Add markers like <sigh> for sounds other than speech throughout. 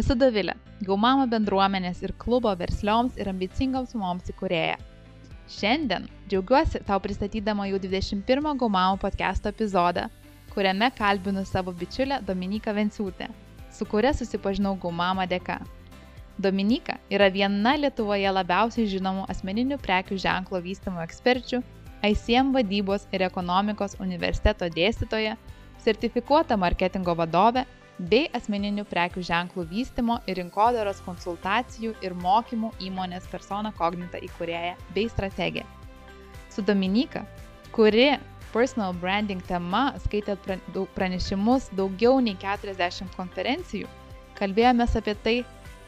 Esu Davilė, Gaumamo bendruomenės ir klubo verslioms ir ambicingoms moms įkūrėja. Šiandien džiaugiuosi tau pristatydama jau 21 Gaumamo podcast'o epizodą, kuriame kalbinu savo bičiulę Dominiką Venciūtę, su kuria susipažinau Gaumamo dėka. Dominika yra viena Lietuvoje labiausiai žinomų asmeninių prekių ženklo vystimo eksperčių, ICM vadybos ir ekonomikos universiteto dėstytoja, sertifikuota marketingo vadovė bei asmeninių prekių ženklų vystimo ir rinkodaros konsultacijų ir mokymų įmonės persona kognita įkūrėja bei strategė. Su Dominika, kuri personal branding tema skaitė pranešimus daugiau nei 40 konferencijų, kalbėjomės apie tai,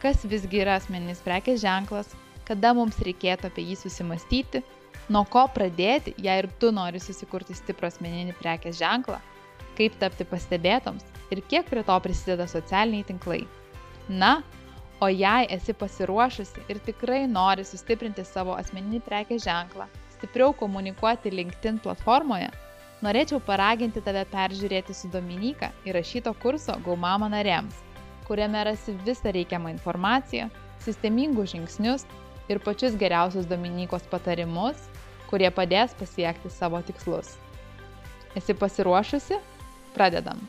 kas visgi yra asmeninis prekės ženklas, kada mums reikėtų apie jį susimastyti, nuo ko pradėti, jei ir tu nori susikurti stiprų asmeninį prekės ženklą, kaip tapti pastebėtoms ir kiek prie to prisideda socialiniai tinklai. Na, o jei esi pasiruošusi ir tikrai nori sustiprinti savo asmeninį prekės ženklą, stipriau komunikuoti LinkedIn platformoje, norėčiau paraginti tave peržiūrėti su Dominika įrašyto kurso Gaumama nariams, kuriame rasi visą reikiamą informaciją, sistemingus žingsnius ir pačius geriausius Dominikos patarimus, kurie padės pasiekti savo tikslus. Esi pasiruošusi? Pradedam.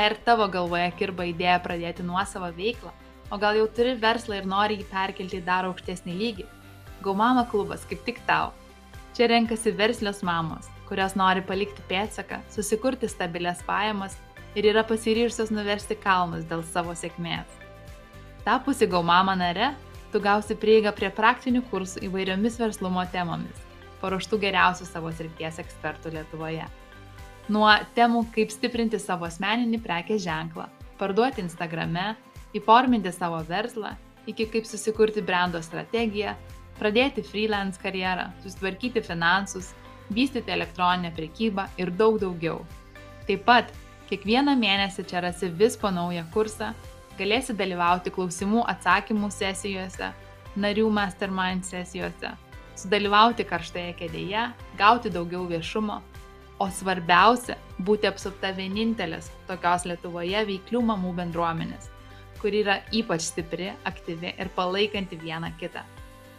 Ir tavo galvoje kirba idėja pradėti nuosavą veiklą, o gal jau turi verslą ir nori jį perkelti į dar aukštesnį lygį. Gaumama klubas kaip tik tau. Čia renkasi verslios mamos, kurios nori palikti pėtsaką, susikurti stabilias pajamas ir yra pasiryžusios nuversti kalnus dėl savo sėkmės. Tapusi Gaumama nare, tu gausi prieigą prie praktinių kursų įvairiomis verslumo temomis, paruoštų geriausių savo srities ekspertų Lietuvoje. Nuo temų kaip stiprinti savo asmeninį prekės ženklą, parduoti Instagrame, įforminti savo verslą, iki kaip susikurti brando strategiją, pradėti freelance karjerą, susitvarkyti finansus, vystyti elektroninę prekybą ir daug daugiau. Taip pat kiekvieną mėnesį čia rasi vis po naują kursą, galėsi dalyvauti klausimų atsakymų sesijose, narių mastermind sesijose, sudalyvauti karštoje kėdėje, gauti daugiau viešumo o svarbiausia - būti apsupta vienintelės tokios Lietuvoje veiklių mamų bendruomenės, kuri yra ypač stipri, aktyvi ir palaikanti vieną kitą,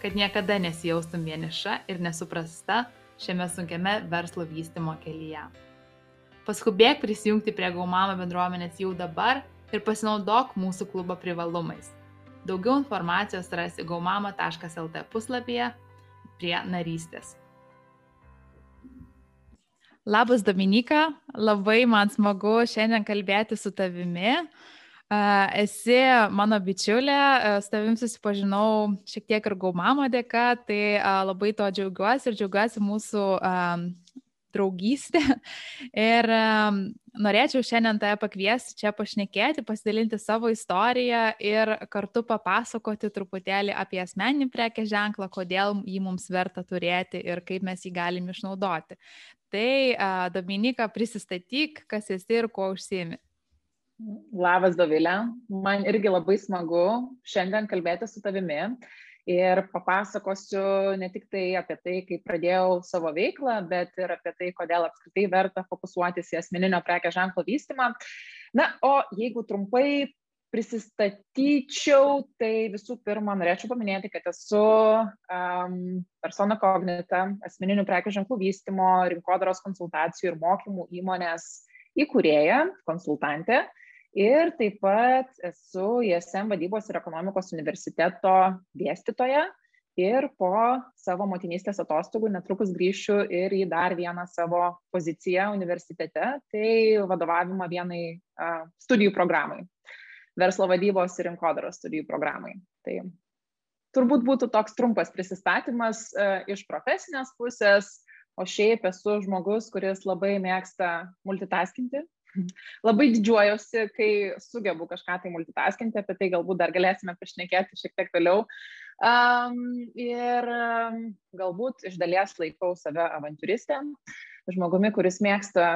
kad niekada nesijaustum vieniša ir nesuprasta šiame sunkiame verslo vystimo kelyje. Paskubėk prisijungti prie Gaumama bendruomenės jau dabar ir pasinaudok mūsų klubo privalumais. Daugiau informacijos rasi gaumama.lt puslapyje prie narystės. Labas Dominika, labai man smagu šiandien kalbėti su tavimi. Esi mano bičiulė, su tavim susipažinau šiek tiek ir gaumamo dėka, tai labai to džiaugiuosi ir džiaugiuosi mūsų draugystė. <laughs> Ir norėčiau šiandien tave pakviesti čia pašnekėti, pasidalinti savo istoriją ir kartu papasakoti truputėlį apie asmeninį prekės ženklą, kodėl jį mums verta turėti ir kaip mes jį galim išnaudoti. Tai Dominika, prisistatyk, kas esi ir kuo užsiemi. Labas, Dovilė. Man irgi labai smagu šiandien kalbėti su tavimi ir papasakosiu ne tik tai apie tai, kaip pradėjau savo veiklą, bet ir apie tai, kodėl apskritai verta fokusuotis į asmeninio prekės ženklo vystimą. Na, o jeigu trumpai prisistatyčiau, tai visų pirma, norėčiau paminėti, kad esu um, persona kognita, asmeninių prekių ženklų vystimo, rinkodaros konsultacijų ir mokymų įmonės įkūrėja, konsultantė. Ir taip pat esu ISM vadybos ir ekonomikos universiteto dėstytoja. Ir po savo motinystės atostogų netrukus grįšiu ir į dar vieną savo poziciją universitete, tai vadovavimą vienai uh, studijų programai verslo vadybos ir rinkodaros studijų programai. Tai turbūt būtų toks trumpas prisistatymas e, iš profesinės pusės, o šiaip esu žmogus, kuris labai mėgsta multitaskinti. Labai didžiuojuosi, kai sugebu kažką tai multitaskinti, apie tai galbūt dar galėsime pašnekėti šiek tiek vėliau. Um, ir galbūt iš dalies laikau save avantūristę, žmogumi, kuris mėgsta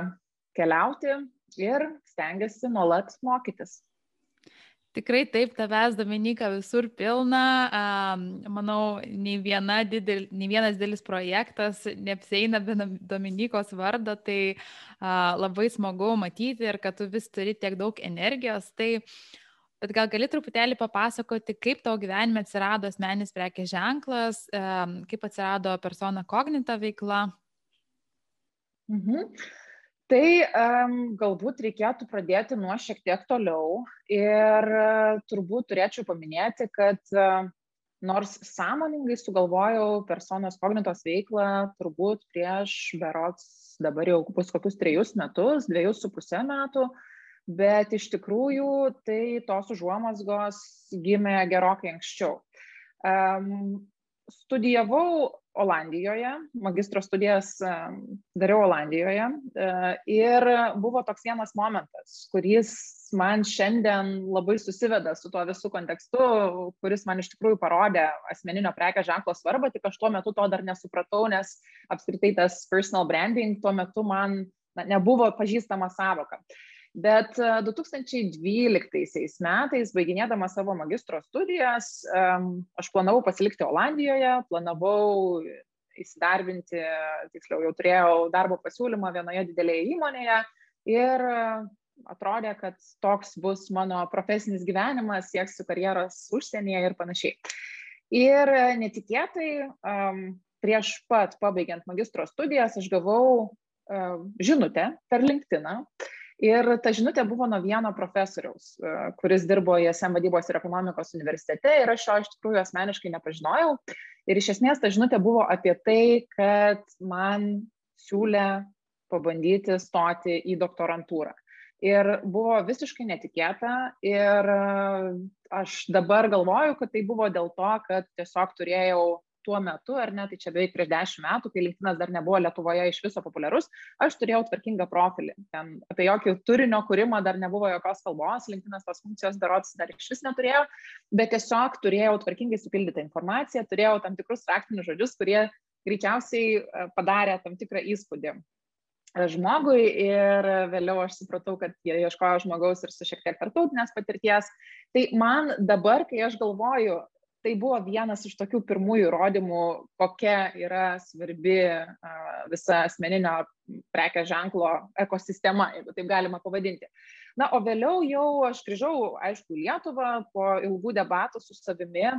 keliauti ir stengiasi nuolat mokytis. Tikrai taip, tavęs Dominika visur pilna. Manau, nei, viena didel, nei vienas didelis projektas neapseina be Dominikos vardo, tai labai smagu matyti ir kad tu vis turi tiek daug energijos. Tai bet gal gali truputėlį papasakoti, kaip tavo gyvenime atsirado asmenis prekės ženklas, kaip atsirado persona kognita veikla? Mhm. Tai galbūt reikėtų pradėti nuo šiek tiek toliau ir uh, turbūt turėčiau paminėti, kad uh, nors sąmoningai sugalvojau personos kognitos veiklą turbūt prieš berots dabar jau bus kokius trejus metus, dviejus su pusę metų, bet iš tikrųjų tai tos užuomasgos gimė gerokai anksčiau. Um, studijavau Olandijoje, magistro studijas dariau Olandijoje e, ir buvo toks vienas momentas, kuris man šiandien labai susiveda su tuo visų kontekstu, kuris man iš tikrųjų parodė asmeninio prekės ženklo svarbą, tik aš tuo metu to dar nesupratau, nes apskritai tas personal branding tuo metu man na, nebuvo pažįstama savoka. Bet 2012 e, metais, baiginėdama savo magistro studijas, aš planavau pasilikti Olandijoje, planavau įsidarbinti, tiksliau jau turėjau darbo pasiūlymą vienoje didelėje įmonėje ir atrodė, kad toks bus mano profesinis gyvenimas, sieksiu karjeros užsienyje ir panašiai. Ir netikėtai prieš pat pabaigiant magistro studijas aš gavau žinutę per LinkedIn Ir ta žinutė buvo nuo vieno profesoriaus, e, kuris dirbo ISM vadybos ir ekonomikos universitete ir aš jo iš tikrųjų asmeniškai nepažinojau. Ir iš esmės ta žinutė buvo apie tai, kad man siūlė pabandyti stoti į doktorantūrą. Ir buvo visiškai netikėta ir e, aš dabar galvoju, kad tai buvo dėl to, kad tiesiog turėjau tuo metu, ar ne, tai čia beveik prieš dešimt metų, kai LinkedInas dar nebuvo Lietuvoje iš viso populiarus, aš turėjau tvarkingą profilį. Ten apie jokį turinio kūrimą dar nebuvo jokios kalbos, LinkedInas tos funkcijos darots dar iš vis neturėjo, bet tiesiog turėjau tvarkingai supildytą informaciją, turėjau tam tikrus raktinius žodžius, kurie greičiausiai e, padarė tam tikrą įspūdį žmogui ir vėliau aš supratau, kad jie ieškojo žmogaus ir su šiek tiek tarptautinės patirties. Tai man dabar, kai aš galvoju, tai buvo vienas iš tokių pirmųjų įrodymų, kokia yra svarbi visa asmeninio prekės ženklo ekosistema, jeigu taip galima pavadinti. Na, o vėliau jau aš grįžau, aišku, Lietuvą po ilgų debatų su savimi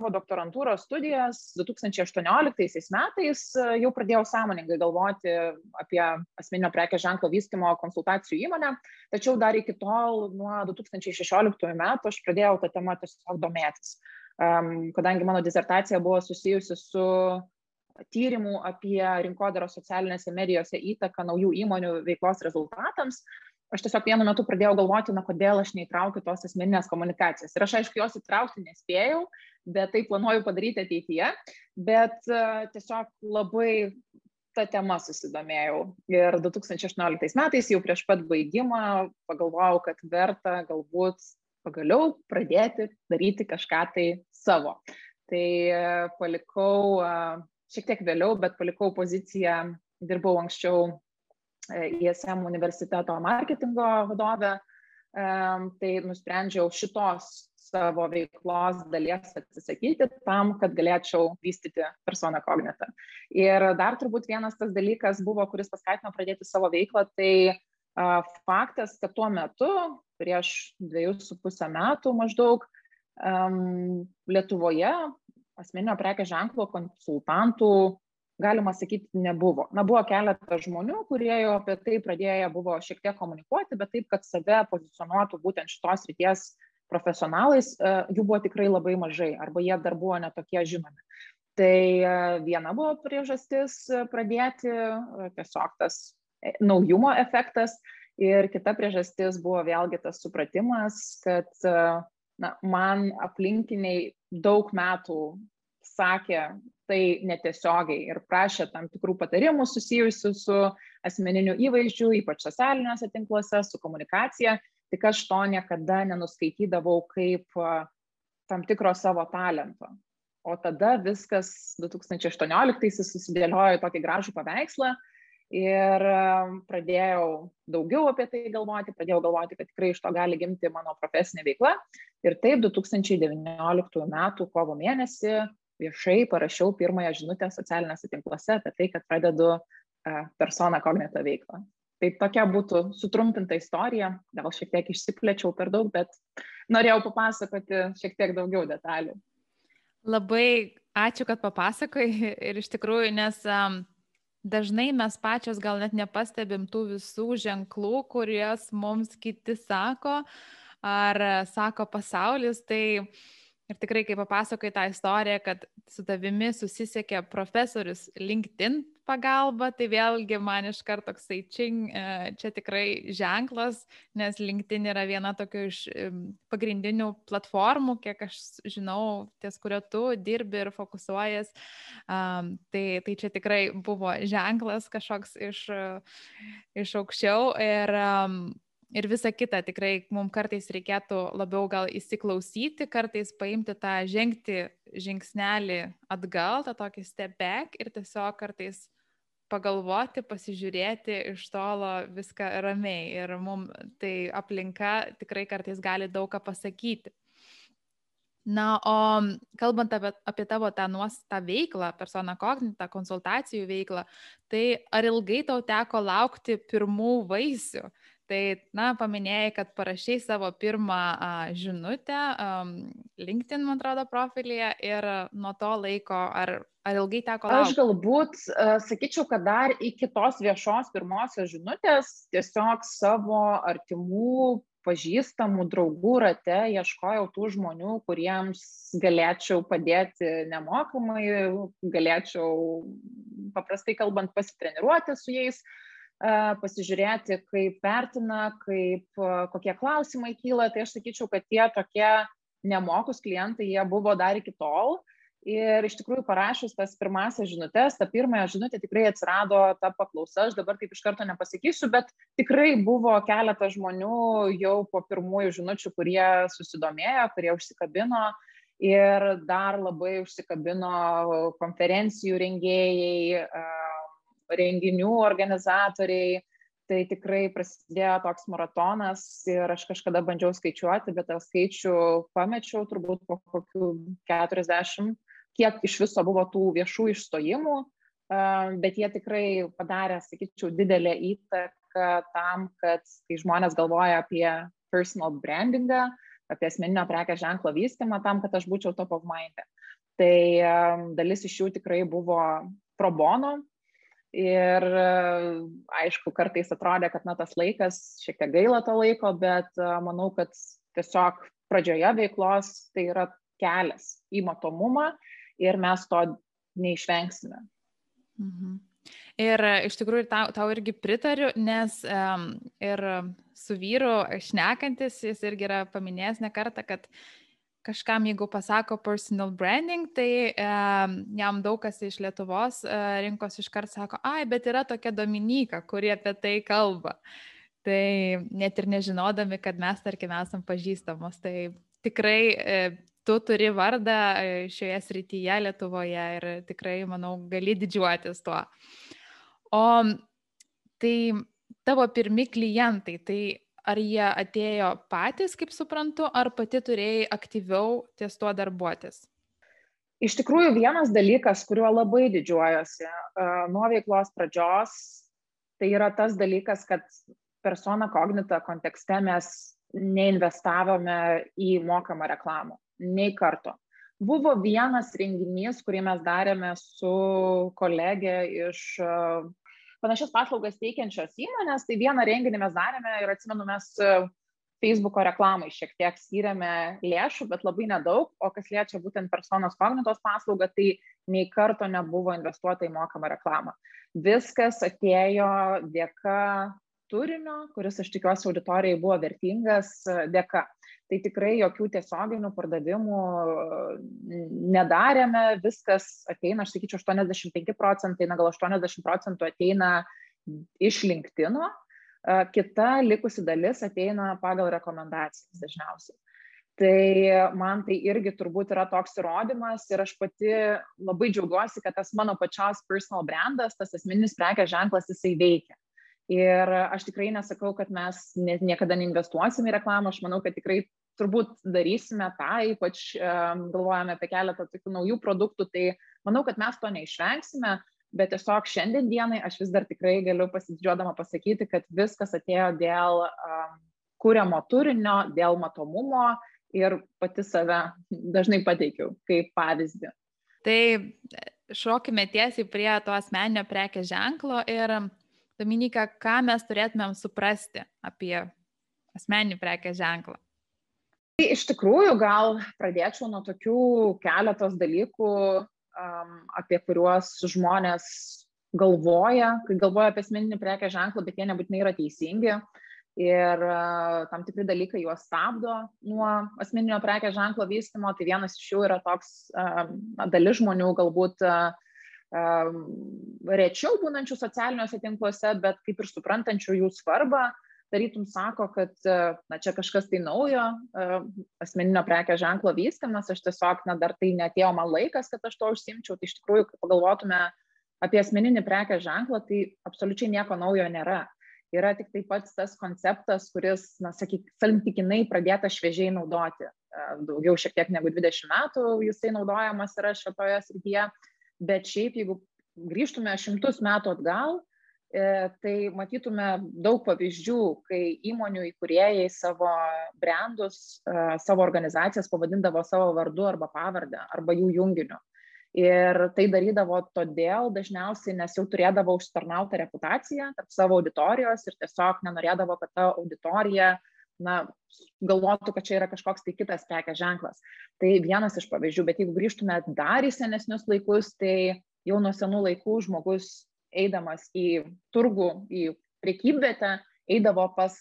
savo doktorantūros studijas 2018 metais jau pradėjau sąmoningai galvoti apie asmeninio prekės ženklo vystimo konsultacijų įmonę, tačiau dar iki tol, nuo 2016 metų, aš pradėjau tą temą tiesiog domėtis. Kadangi mano disertacija buvo susijusi su tyrimų apie rinkodaros socialinėse medijose įtaką naujų įmonių veiklos rezultatams, aš tiesiog vienu metu pradėjau galvoti, na, kodėl aš neįtraukiu tos asmeninės komunikacijos. Ir aš, aišku, jos įtraukti nespėjau, bet tai planuoju padaryti ateityje, bet uh, tiesiog labai tą temą susidomėjau. Ir 2018 metais, jau prieš pat baigimą, pagalvojau, kad verta galbūt pagaliau pradėti daryti kažką tai savo. Tai uh, palikau uh, šiek tiek vėliau, bet palikau poziciją, dirbau anksčiau ISM universiteto marketingo vadovė, tai nusprendžiau šitos savo veiklos dalies atsisakyti tam, kad galėčiau vystyti personą kognitą. Ir dar turbūt vienas tas dalykas buvo, kuris paskatino pradėti savo veiklą, tai faktas, kad tuo metu, prieš dviejus su pusę metų maždaug, Lietuvoje asmeninio prekės ženklo konsultantų galima sakyti, nebuvo. Na, buvo keletas žmonių, kurie jau apie tai pradėję buvo šiek tiek komunikuoti, bet taip, kad save pozicionuotų būtent šitos ryties profesionalais, e, jų buvo tikrai labai mažai, arba jie dar buvo netokie žinomi. Tai e, viena buvo priežastis pradėti, e, tiesiog tas naujumo efektas, ir kita priežastis buvo vėlgi tas supratimas, kad na, man aplinkiniai daug metų sakė tai netiesiogiai ir prašė tam tikrų patarimų susijusių su asmeniniu įvaizdžiu, ypač socialiniuose tinkluose, su komunikacija, tik aš to niekada nenuskaitydavau kaip tam tikro savo talento. O tada viskas 2018-aisiais susidėliojo tokį gražų paveikslą ir pradėjau daugiau apie tai galvoti, pradėjau galvoti, kad tikrai iš to gali gimti mano profesinė veikla. Ir taip 2019 m. kovo mėnesį viešai parašiau pirmąją žinutę socialiniuose tinkluose apie tai, kad pradedu persona kognito veiklą. Tai tokia būtų sutrumpinta istorija, gal šiek tiek išsiplėčiau per daug, bet norėjau papasakoti šiek tiek daugiau detalių. Labai ačiū, kad papasakai. <laughs> Ir iš tikrųjų, nes um, dažnai mes pačios gal net nepastebim tų visų ženklų, kuriuos mums kiti sako ar sako pasaulis, tai Ir tikrai, kai papasakai tą istoriją, kad su tavimi susisiekė profesorius LinkedIn pagalba, tai vėlgi man iš karto toksai čing, e, čia tikrai ženklas, nes LinkedIn yra viena tokių iš pagrindinių platformų, kiek aš žinau, ties kurio tu dirbi ir fokusuojas. Um, tai, tai čia tikrai buvo ženklas kažkoks iš, iš aukščiau. Ir, um, ir visa kita tikrai mums kartais reikėtų labiau gal įsiklausyti, kartais paimti tą žengti žingsnelį atgal, tą tokį step back ir tiesiog kartais pagalvoti, pasižiūrėti iš tolo viską ramiai ir mums tai aplinka tikrai kartais gali daug ką pasakyti. Na, o kalbant apie, apie tavo tą nuostą veiklą, persona kognitą, konsultacijų veiklą, tai ar ilgai tau teko laukti pirmų vaisių? Tai, na, paminėjai, kad parašiai savo pirmą a, žinutę um, LinkedIn, man atrodo, profilyje ir nuo to laiko, ar, ar ilgai teko laukti? Aš galbūt uh, sakyčiau, kad dar iki tos viešos pirmosios žinutės tiesiog savo artimų, pažįstamų draugų rate ieškojau tų žmonių, kuriems galėčiau padėti nemokamai, galėčiau paprastai kalbant pasitreniruoti su jais. Uh, pasižiūrėti, kaip vertina, kaip, kokie klausimai kyla. Tai aš sakyčiau, kad tie tokie nemokus klientai, jie buvo dar iki tol. Ir iš tikrųjų parašius tas pirmasias žinutės, tą pirmąją žinutę tikrai atsirado ta paklausa, aš dabar taip iš karto nepasakysiu, bet tikrai buvo keletas žmonių jau po pirmųjų žinučių, kurie susidomėjo, kurie užsikabino ir dar labai užsikabino konferencijų rengėjai, renginių organizatoriai. Tai tikrai prasidėjo toks maratonas ir aš kažkada bandžiau skaičiuoti, bet tą skaičių pamečiau turbūt po kokių 40, kiek iš viso buvo tų viešų išstojimų, bet jie tikrai padarė, sakyčiau, didelę įtaką tam, kad kai žmonės galvoja apie personal brandingą, apie asmeninio prekės ženklo vystymą, tam, kad aš būčiau top of mind. Tai dalis iš jų tikrai buvo pro bono, Ir aišku, kartais atrodė, kad na, tas laikas, šiek tiek gaila to laiko, bet manau, kad tiesiog pradžioje veiklos tai yra kelias į matomumą ir mes to neišvengsime. Mhm. Ir iš tikrųjų tau, tau irgi pritariu, nes um, ir su vyru šnekantis, jis irgi yra paminėjęs ne kartą, kad kažkam, jeigu pasako personal branding, tai e, jam daug kas iš Lietuvos e, rinkos iškart sako, ai, bet yra tokia Dominika, kurie apie tai kalba. Tai net ir nežinodami, kad mes, tarkim, esam pažįstamos, tai tikrai e, tu turi vardą e, šioje srityje Lietuvoje ir tikrai, manau, gali didžiuotis tuo. O tai tavo pirmi klientai, tai ar jie atėjo patys, kaip suprantu, ar pati turėjai aktyviau ties tuo darbuotis? Iš tikrųjų, vienas dalykas, kuriuo labai didžiuojuosi uh, nuo veiklos pradžios, tai yra tas dalykas, kad persona kognita kontekste mes neinvestavome į mokamą reklamą, nei karto. Buvo vienas renginys, kurį mes darėme su kolegė iš uh, panašias paslaugas teikiančios įmonės, tai vieną renginį mes darėme ir atsimenu, mes e, Facebooko reklamai šiek tiek skiriame lėšų, bet labai nedaug, o kas liečia būtent personos kognitos paslaugą, tai nei karto nebuvo investuota į mokamą reklamą. Viskas atėjo dėka turinio, kuris aš tikiuosi auditorijai buvo vertingas dėka tai tikrai jokių tiesioginių pardavimų nedarėme, viskas ateina, aš sakyčiau, 85 procentai, na gal 80 procentų ateina iš LinkedIn, kita likusi dalis ateina pagal rekomendacijas dažniausiai. Tai man tai irgi turbūt yra toks įrodymas ir aš pati labai džiaugiuosi, kad tas mano pačios personal brandas, tas asmeninis prekės ženklas, jisai veikia. Ir aš tikrai nesakau, kad mes niekada neinvestuosim į reklamą, aš manau, kad tikrai turbūt darysime tą, ypač galvojame apie keletą tokių naujų produktų, tai manau, kad mes to neišvengsime, bet tiesiog šiandien dienai aš vis dar tikrai galiu pasidžiuodama pasakyti, kad viskas atėjo dėl um, kūriamo turinio, dėl matomumo ir pati save dažnai pateikiau kaip pavyzdį. Tai šokime tiesiai prie to asmeninio prekės ženklo ir Dominika, ką mes turėtumėm suprasti apie asmeninį prekės ženklą? Tai iš tikrųjų gal pradėčiau nuo tokių keletos dalykų, um, apie kuriuos žmonės galvoja, kai galvoja apie asmeninį prekės ženklą, bet jie nebūtinai yra teisingi. Ir uh, tam tikri dalykai juos stabdo nuo asmeninio prekės ženklo vystimo. Tai vienas iš jų yra toks, uh, dalis žmonių galbūt uh, rečiau būnančių socialiniuose tinkluose, bet kaip ir suprantančių jų svarbą, tarytum sako, kad na, čia kažkas tai naujo, asmeninio prekės ženklo vystimas, aš tiesiog, na, dar tai netėjo man laikas, kad aš to užsimčiau, tai iš tikrųjų, kai pagalvotume apie asmeninį prekės ženklą, tai absoliučiai nieko naujo nėra. Yra tik tai pats tas konceptas, kuris, na, sakyk, santykinai pradėta šviežiai naudoti. Daugiau šiek tiek negu 20 metų jisai naudojamas yra šitoje srityje, bet šiaip, jeigu grįžtume šimtus metų atgal, E, tai matytume daug pavyzdžių, kai įmonių įkūrėjai savo brandus, e, savo organizacijas pavadindavo savo vardu arba pavardę arba jų junginiu. Ir tai darydavo todėl dažniausiai, nes jau turėdavo užsitarnautą reputaciją tarp savo auditorijos ir tiesiog nenorėdavo, kad ta auditorija na, galvotų, kad čia yra kažkoks tai kitas prekės ženklas. Tai vienas iš pavyzdžių, bet jeigu grįžtume dar į senesnius laikus, tai jau nuo senų laikų žmogus eidamas į turgų, į prekybvietę, eidavo pas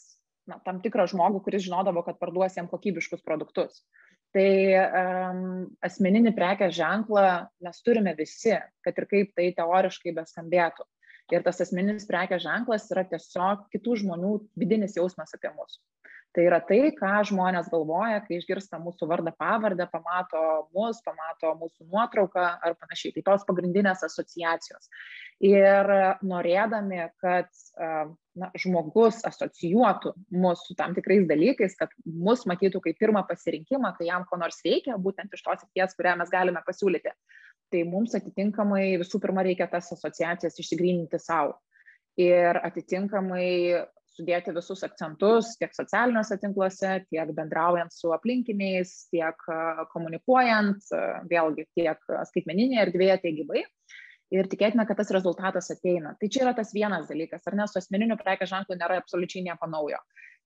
na, tam tikrą žmogų, kuris žinodavo, kad parduos jam kokybiškus produktus. Tai um, asmeninį prekės ženklą mes turime visi, kad ir kaip tai teoriškai beskambėtų. Ir tas asmeninis prekės ženklas yra tiesiog kitų žmonių vidinis jausmas apie mus. Tai yra tai, ką žmonės galvoja, kai išgirsta mūsų vardą pavardę, pamato mus, pamato mūsų nuotrauką ar panašiai. Tai tos pagrindinės asociacijos. Ir norėdami, kad na, žmogus asocijuotų mus su tam tikrais dalykais, kad mus matytų kaip pirmą pasirinkimą, kai jam ko nors reikia, būtent iš tos srities, kurią mes galime pasiūlyti, tai mums atitinkamai visų pirma reikia tas asociacijas išsigryninti savo. Ir atitinkamai sudėti visus akcentus tiek socialiniuose tinkluose, tiek bendraujant su aplinkiniais, tiek komunikuojant, vėlgi tiek skaitmeninėje erdvėje, tiek gyvai. Ir tikėtina, kad tas rezultatas ateina. Tai čia yra tas vienas dalykas, ar ne, su asmeniniu prekės ženklu nėra absoliučiai nieko naujo.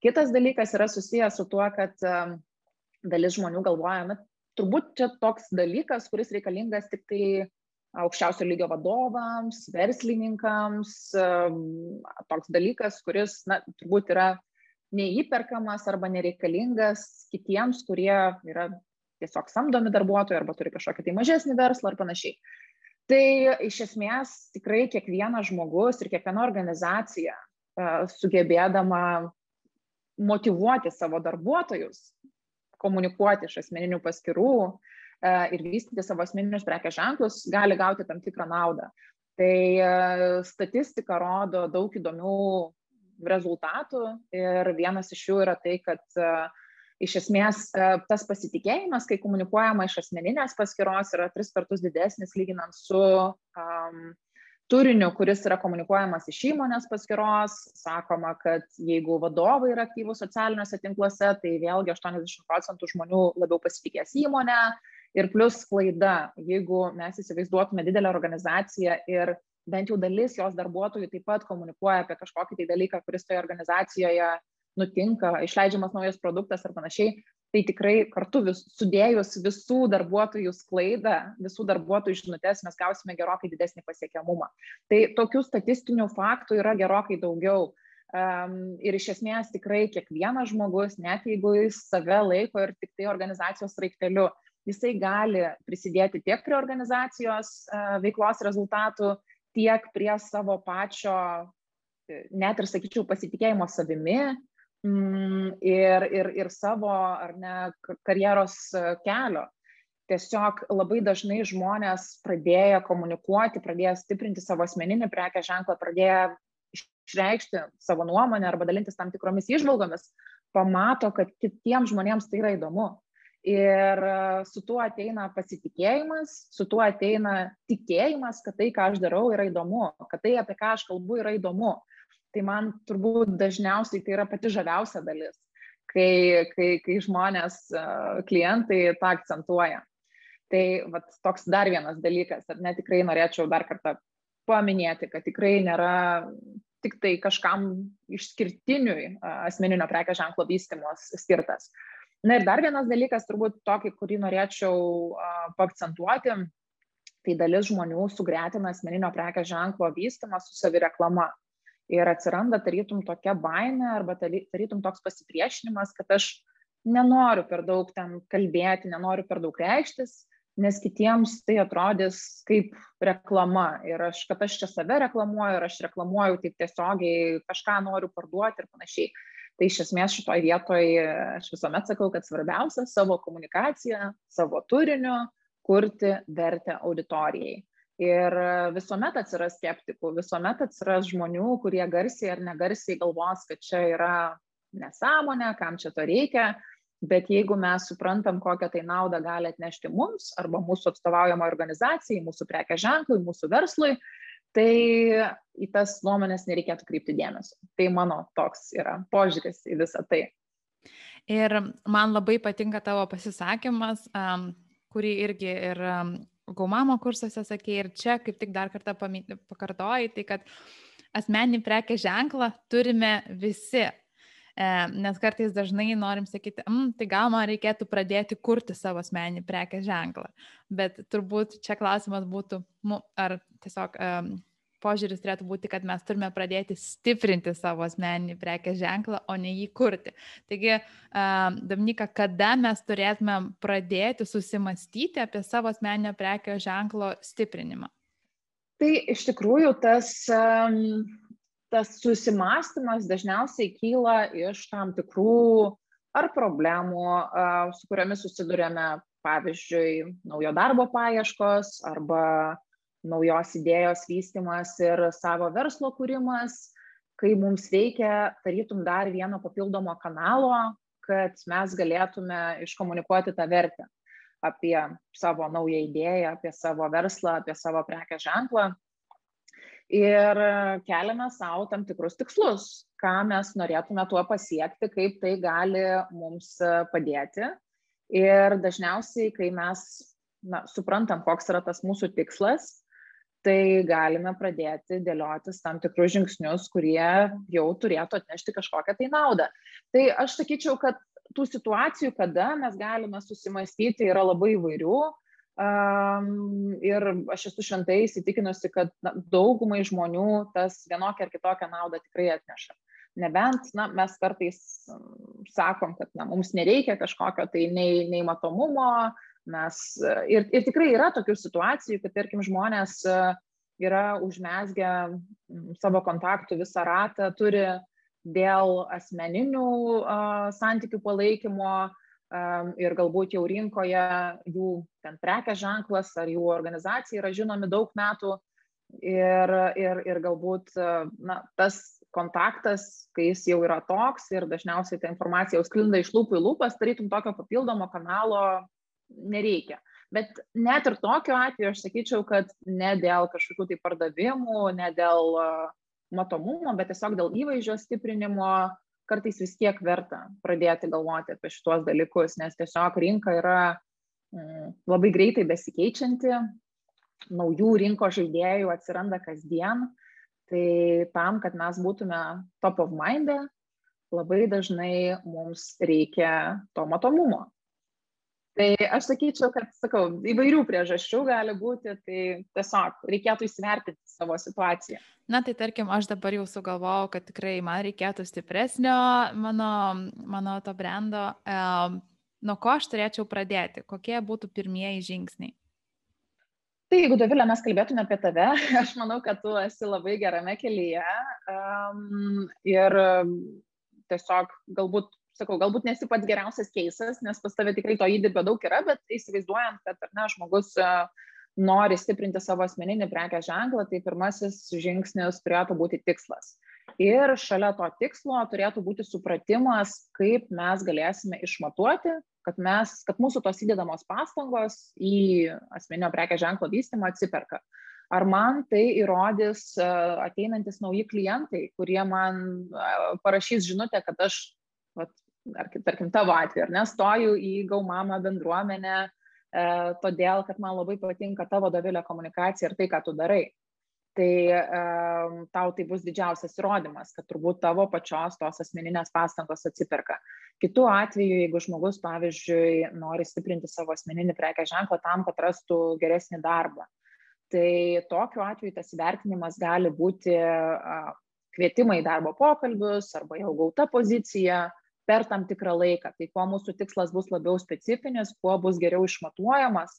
Kitas dalykas yra susijęs su tuo, kad dalis žmonių galvoja, na, turbūt čia toks dalykas, kuris reikalingas tik tai aukščiausio lygio vadovams, verslininkams, toks dalykas, kuris, na, turbūt yra neįperkamas arba nereikalingas kitiems, kurie yra tiesiog samdomi darbuotojai arba turi kažkokį tai mažesnį verslą ar panašiai. Tai iš esmės tikrai kiekvienas žmogus ir kiekviena organizacija sugebėdama motivuoti savo darbuotojus, komunikuoti iš asmeninių paskirų, E, ir vystyti savo asmeninius prekės ženklus, gali gauti tam tikrą naudą. Tai e, statistika rodo daug įdomių rezultatų ir vienas iš jų yra tai, kad e, iš esmės tas pasitikėjimas, kai komunikuojama iš asmeninės paskiros, yra tris kartus didesnis lyginant su um, turiniu, kuris yra komunikuojamas iš įmonės paskiros. Sakoma, kad jeigu vadovai yra aktyvūs socialiniuose tinkluose, tai vėlgi 80 procentų žmonių labiau pasitikės įmonę, Ir plus klaida, jeigu mes įsivaizduotume didelę organizaciją ir bent jau dalis jos darbuotojų taip pat komunikuoja apie kažkokį tai dalyką, kuris toje organizacijoje nutinka, išleidžiamas naujas produktas ar panašiai, tai tikrai kartu vis, sudėjus visų darbuotojų sklaidą, visų darbuotojų žinutės, mes gausime gerokai didesnį pasiekiamumą. Tai tokių statistinių faktų yra gerokai daugiau. Um, ir iš esmės tikrai kiekvienas žmogus, net jeigu jis save laiko ir tik tai organizacijos raikteliu, jisai gali prisidėti tiek prie organizacijos veiklos rezultatų, tiek prie savo pačio, e, net ir sakyčiau, pasitikėjimo savimi mm, ir, ir, ir savo ar ne karjeros e, kelio. Tiesiog labai dažnai žmonės pradėjo komunikuoti, pradėjo stiprinti savo asmeninį prekę ženklą, pradėjo išreikšti savo nuomonę arba dalintis tam tikromis išvalgomis, pamato, kad kitiems žmonėms tai yra įdomu Ir su tuo ateina pasitikėjimas, su tuo ateina tikėjimas, kad tai, ką aš darau, yra įdomu, kad tai, apie ką aš kalbu, yra įdomu. Tai man turbūt dažniausiai tai yra pati žaviausia dalis, kai, kai, kai žmonės, klientai tą akcentuoja. Tai vat, toks dar vienas dalykas, ar ne tikrai norėčiau dar kartą paminėti, kad tikrai nėra tik tai kažkam išskirtiniui asmeninio prekės ženklo vystimos skirtas. Na ir dar vienas dalykas, turbūt tokį, kurį norėčiau pakcentuoti, tai dalis žmonių sugretina asmeninio prekės ženklo vystimą su savireklama. Ir atsiranda tarytum tokia baime arba tarytum toks pasipriešinimas, kad aš nenoriu per daug ten kalbėti, nenoriu per daug reikštis, nes kitiems tai atrodys kaip reklama ir aš, kad aš čia save reklamuoju ir aš reklamuoju taip tiesiogiai, kažką noriu parduoti ir panašiai. Tai iš esmės šitoje vietoje aš visuomet sakau, kad svarbiausia savo komunikaciją, savo turiniu kurti vertę auditorijai. Ir visuomet atsiras skeptikų, visuomet atsiras žmonių, kurie garsiai ar negarsiai galvos, kad čia yra nesąmonė, kam čia to reikia, bet jeigu mes suprantam, kokią tai naudą gali atnešti mums arba mūsų atstovaujamai organizacijai, mūsų prekė ženklui, mūsų verslui, tai į tas nuomonės nereikėtų kreipti dėmesio. Tai mano toks yra požiūris į visą tai. Ir man labai patinka tavo pasisakymas, um, kurį irgi ir um, Gaumamo kursuose sakė ir čia kaip tik dar kartą pakartojai, tai kad asmeninį prekės ženklą turime visi, nes kartais dažnai norim sakyti, mm, tai gal man reikėtų pradėti kurti savo asmenį prekės ženklą. Bet turbūt čia klausimas būtų, ar tiesiog um, požiūris turėtų būti, kad mes turime pradėti stiprinti savo asmeninį prekės ženklą, o ne jį kurti. Taigi, Dominika, kada mes turėtume pradėti susimastyti apie savo asmeninio prekės ženklo stiprinimą? Tai iš tikrųjų tas um, tas susimąstymas dažniausiai kyla iš tam tikrų ar problemų, su kuriomis susidurėme, pavyzdžiui, naujo darbo paieškos arba naujos idėjos vystimas ir savo verslo kūrimas, kai mums reikia tarytum dar vieno papildomo kanalo, kad mes galėtume iškomunikuoti tą vertę apie savo naują idėją, apie savo verslą, apie savo prekę ženklą ir keliame savo tam tikrus tikslus, ką mes norėtume tuo pasiekti, kaip tai gali mums padėti. Ir dažniausiai, kai mes na, suprantam, koks yra tas mūsų tikslas, tai galime pradėti dėliotis tam tikrus žingsnius, kurie jau turėtų atnešti kažkokią tai naudą. Tai aš sakyčiau, kad tų situacijų, kada mes galime susimastyti, yra labai įvairių. Um, ir aš esu šventai įsitikinusi, kad na, daugumai žmonių tas vienokia ar kitokia nauda tikrai atneša. Nebent na, mes kartais sakom, kad na, mums nereikia kažkokio tai nei, nei matomumo, mes ir, ir tikrai yra tokių situacijų, kad tarkim žmonės yra užmesgę savo kontaktų visą ratą, turi dėl asmeninių uh, santykių palaikymo, ir galbūt jau rinkoje jų ten prekės ženklas ar jų organizacija yra žinomi daug metų ir, ir, ir galbūt na, tas kontaktas, kai jis jau yra toks ir dažniausiai ta informacija jau sklinda iš lūpų į lūpas, tarytum tokio papildomo kanalo nereikia. Bet net ir tokiu atveju aš sakyčiau, kad ne dėl kažkokių tai pardavimų, ne dėl matomumo, bet tiesiog dėl įvaizdžio stiprinimo kartais vis tiek verta pradėti galvoti apie šituos dalykus, nes tiesiog rinka yra mm, labai greitai besikeičianti, naujų rinkos žaidėjų atsiranda kasdien, tai tam, kad mes būtume top of mind, labai dažnai mums reikia to matomumo tai aš sakyčiau kad sakau įvairių priežasčių gali būti tai tiesiog reikėtų įsivertinti savo situaciją. Na tai tarkim aš dabar jau sugalvojau kad tikrai man reikėtų stipresnio mano mano to brendo. E, nuo ko aš turėčiau pradėti? Kokie būtų pirmieji žingsniai? Tai jeigu Dovilė mes kalbėtume apie tave, <laughs> aš manau, kad tu esi labai gerame kelyje. Um, ir tiesiog galbūt sakau, galbūt nesi pats geriausias keisas, nes pas tave tikrai to įdirbio daug yra, bet įsivaizduojant, kad ar ne, žmogus e, nori stiprinti savo asmeninį prekės ženklą, tai pirmasis žingsnis turėtų būti tikslas. Ir šalia to tikslo turėtų būti supratimas, kaip mes galėsime išmatuoti kad, mes, kad mūsų tos įdedamos pastangos į asmeninio prekės ženklo vystymą atsiperka. Ar man tai įrodys e, ateinantis nauji klientai, kurie man e, parašys žinutę, kad aš, vat, ar, tarkim, tavo atveju, ar nestoju į gaumamą bendruomenę, e, todėl, kad man labai patinka tavo davilė komunikacija ir tai, ką tu darai tai um, tau tai bus didžiausias įrodymas, kad turbūt tavo pačios tos asmeninės pastangos atsiperka. Kitu atveju, jeigu žmogus, pavyzdžiui, nori stiprinti savo asmeninį prekę ženklą tam, kad rastų geresnį darbą, tai tokiu atveju tas įvertinimas gali būti uh, kvietimai į darbo pokalbius arba jau gauta pozicija per tam tikrą laiką. Tai kuo mūsų tikslas bus labiau specifinis, kuo bus geriau išmatuojamas,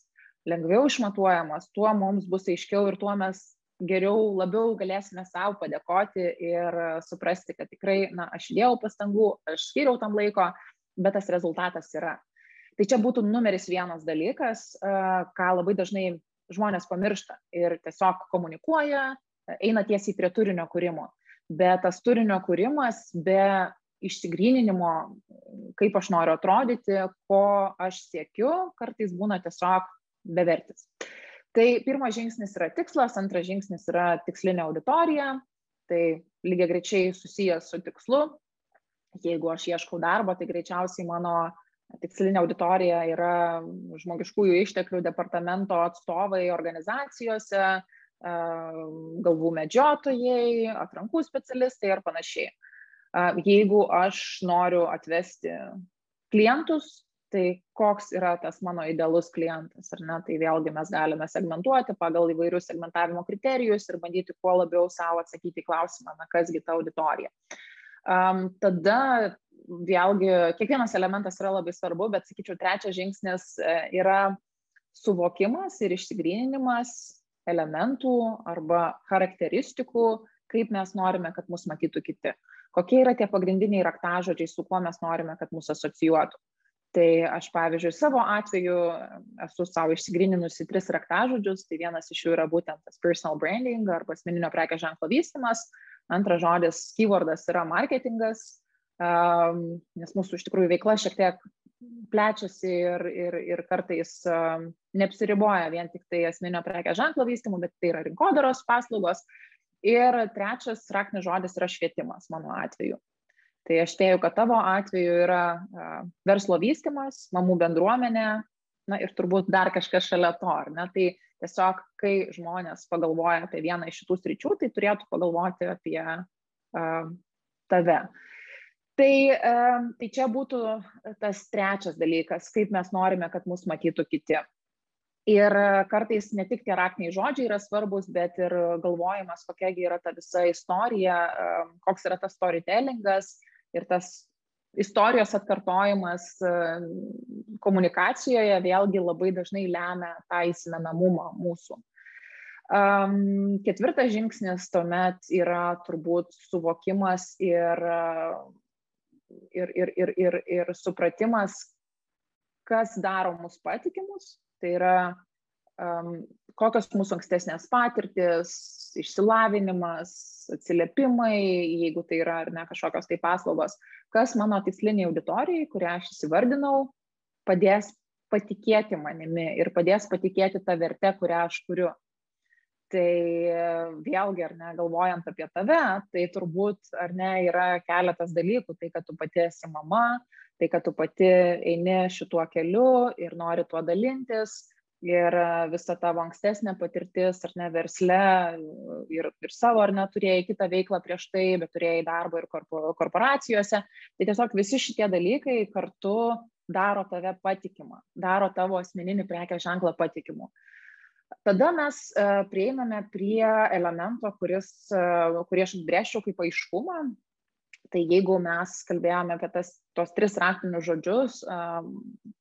lengviau išmatuojamas, tuo mums bus aiškiau ir tuo mes geriau, labiau galėsime savo padėkoti ir suprasti, kad tikrai, na, aš įdėjau pastangų, aš skiriau tam laiko, bet tas rezultatas yra. Tai čia būtų numeris vienas dalykas, ką labai dažnai žmonės pamiršta ir tiesiog komunikuoja, eina tiesiai prie turinio kūrimo. Bet tas turinio kūrimas be išsigryninimo, kaip aš noriu atrodyti, ko aš siekiu, kartais būna tiesiog bevertis. Tai pirmas žingsnis yra tikslas, antras žingsnis yra tikslinė auditorija, tai lygiai grečiai susijęs su tikslu. Jeigu aš ieškau darbo, tai greičiausiai mano tikslinė auditorija yra žmogiškųjų išteklių departamento atstovai organizacijose, galvų medžiotojai, atrankų specialistai ir panašiai. Jeigu aš noriu atvesti klientus, tai koks yra tas mano idealus klientas, ar ne, tai vėlgi mes galime segmentuoti pagal įvairius segmentavimo kriterijus ir bandyti kuo labiau savo atsakyti į klausimą, na kasgi ta auditorija. Um, tada vėlgi kiekvienas elementas yra labai svarbu, bet sakyčiau, trečias žingsnis e, yra suvokimas ir išsigryninimas elementų arba charakteristikų, kaip mes norime, kad mus matytų kiti. Kokie yra tie pagrindiniai raktažodžiai, su kuo mes norime, kad mus asocijuotų. Tai aš pavyzdžiui savo atveju esu savo išsigryninusi tris raktažodžius. Tai vienas iš jų yra būtent tas personal branding arba asmeninio prekės ženklo vystymas. Antras žodis keywordas yra marketingas. Um, nes mūsų iš tikrųjų veikla šiek tiek plečiasi ir, ir, ir kartais um, neapsiriboja vien tik tai asmeninio prekės ženklo vystymu, bet tai yra rinkodaros paslaugos. Ir trečias raktinis žodis yra švietimas mano atveju. Tai aš spėju, kad tavo atveju yra verslo vystimas, mamų bendruomenė, na ir turbūt dar kažkas šalia to, ar ne? Tai tiesiog, kai žmonės pagalvoja apie vieną iš šitų sričių, tai turėtų pagalvoti apie uh, tave. Tai, uh, tai čia būtų tas trečias dalykas, kaip mes norime, kad mus matytų kiti. Ir kartais ne tik tie raktiniai žodžiai yra svarbus, bet ir galvojimas, kokiagi yra ta visa istorija, koks yra tas storytellingas, ir tas istorijos atkartojimas e, komunikacijoje vėlgi labai dažnai lemia tą įsimenamumą mūsų. Um, ketvirtas žingsnis tuomet yra turbūt suvokimas ir, ir, ir, ir, ir, ir supratimas, kas daro mus patikimus. Tai yra um, kokios mūsų ankstesnės patirtis, išsilavinimas, atsiliepimai, jeigu tai yra ar ne kažkokios tai paslaugos, kas mano tiksliniai auditorijai, kurią aš įsivardinau, padės patikėti manimi ir padės patikėti tą vertę, kurią aš kuriu. Tai vėlgi, ar ne, galvojant apie tave, tai turbūt, ar ne, yra keletas dalykų, tai kad tu pati esi mama, tai kad tu pati eini šituo keliu ir nori tuo dalintis, ir visa tavo ankstesnė patirtis ar ne versle ir, ir savo ar neturėjai kitą veiklą prieš tai, bet turėjai darbą ir korporacijose. Tai tiesiog visi šitie dalykai kartu daro tave patikimą, daro tavo asmeninį prekės ženklą patikimu. Tada mes prieiname prie elemento, kuris, kurį aš atbrėžčiau kaip aiškumą, Tai jeigu mes kalbėjome apie tas, tos tris raktinius žodžius,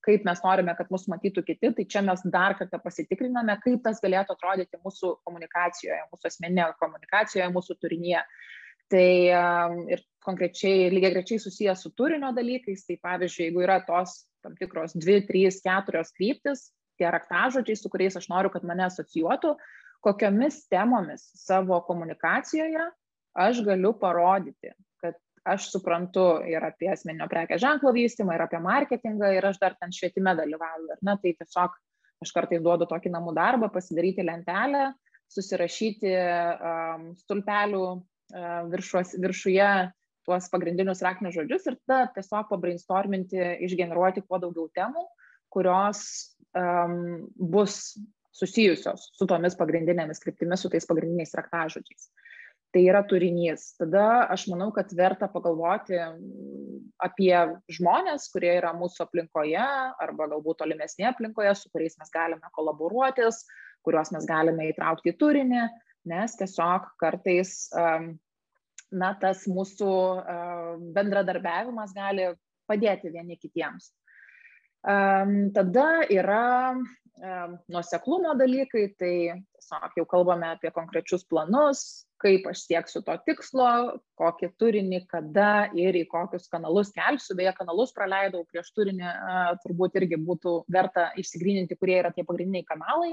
kaip mes norime, kad mus matytų kiti, tai čia mes dar kartą pasitikriname, kaip tas galėtų atrodyti mūsų komunikacijoje, mūsų asmeninėje komunikacijoje, mūsų turinėje. Tai ir konkrečiai, lygiai grečiai susijęs su turinio dalykais, tai pavyzdžiui, jeigu yra tos tam tikros dvi, trys, keturios kryptis, tie raktažodžiai, su kuriais aš noriu, kad mane asocijuotų, kokiomis temomis savo komunikacijoje aš galiu parodyti, aš suprantu ir apie asmeninio prekės ženklo vystymą, ir apie marketingą, ir aš dar ten švietime dalyvauju. Ir ne, tai tiesiog aš kartais duodu tokį namų darbą, pasidaryti lentelę, susirašyti um, stulpelių uh, viršuos, viršuje tuos pagrindinius raktinius žodžius ir tada tiesiog pabrainstorminti, išgeneruoti kuo daugiau temų, kurios um, bus susijusios su tomis pagrindinėmis kryptimis, su tais pagrindiniais raktažodžiais. Tai yra turinys. Tada aš manau, kad verta pagalvoti apie žmonės, kurie yra mūsų aplinkoje arba galbūt tolimesnėje aplinkoje, su kuriais mes galime kolaboruotis, kuriuos mes galime įtraukti į turinį, nes tiesiog kartais um, na, tas mūsų bendradarbiavimas gali padėti vieni kitiems. Tada yra nuoseklumo dalykai, tai tiesiog jau kalbame apie konkrečius planus, kaip aš sieksiu to tikslo, kokį turinį, kada ir į kokius kanalus kelsiu. Beje, kanalus praleidau prieš turinį, turbūt irgi būtų verta išsigryninti, kurie yra tie pagrindiniai kanalai,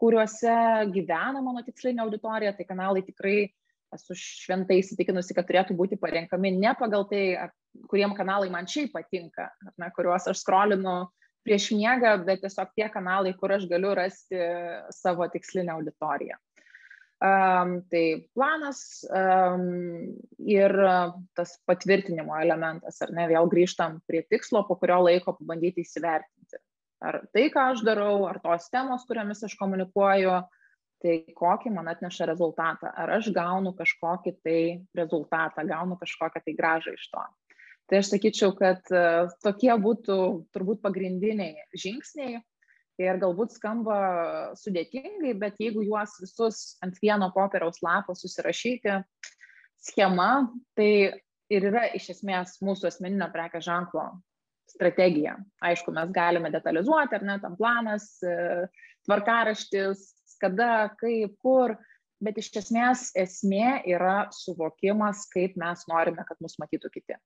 kuriuose gyvena mano tikslinė auditorija. Tai kanalai tikrai esu šventai įsitikinusi, kad turėtų būti parenkami ne pagal tai, kuriem kanalai man šiaip patinka, ne, kuriuos aš skrolinu prieš miegą, bet tiesiog tie kanalai, kur aš galiu rasti savo tikslinę auditoriją. Um, tai planas um, ir tas patvirtinimo elementas, ar ne, vėl grįžtam prie tikslo, po kurio laiko pabandyti įsivertinti. Ar tai, ką aš darau, ar tos temos, kuriamis aš komunikuoju, tai kokį man atneša rezultatą. Ar aš gaunu kažkokį tai rezultatą, gaunu kažkokią tai gražą iš to. Tai aš sakyčiau, kad e, tokie būtų turbūt pagrindiniai žingsniai ir galbūt skamba sudėtingai, bet jeigu juos visus ant vieno popieriaus lapo susirašyti, schema, tai ir yra iš esmės mūsų asmeninio prekės ženklo strategija. Aišku, mes galime detalizuoti, ar ne, tam planas, tvarkaraštis, kada, kaip, kur, bet iš esmės esmė yra suvokimas, kaip mes norime, kad mus matytų kiti.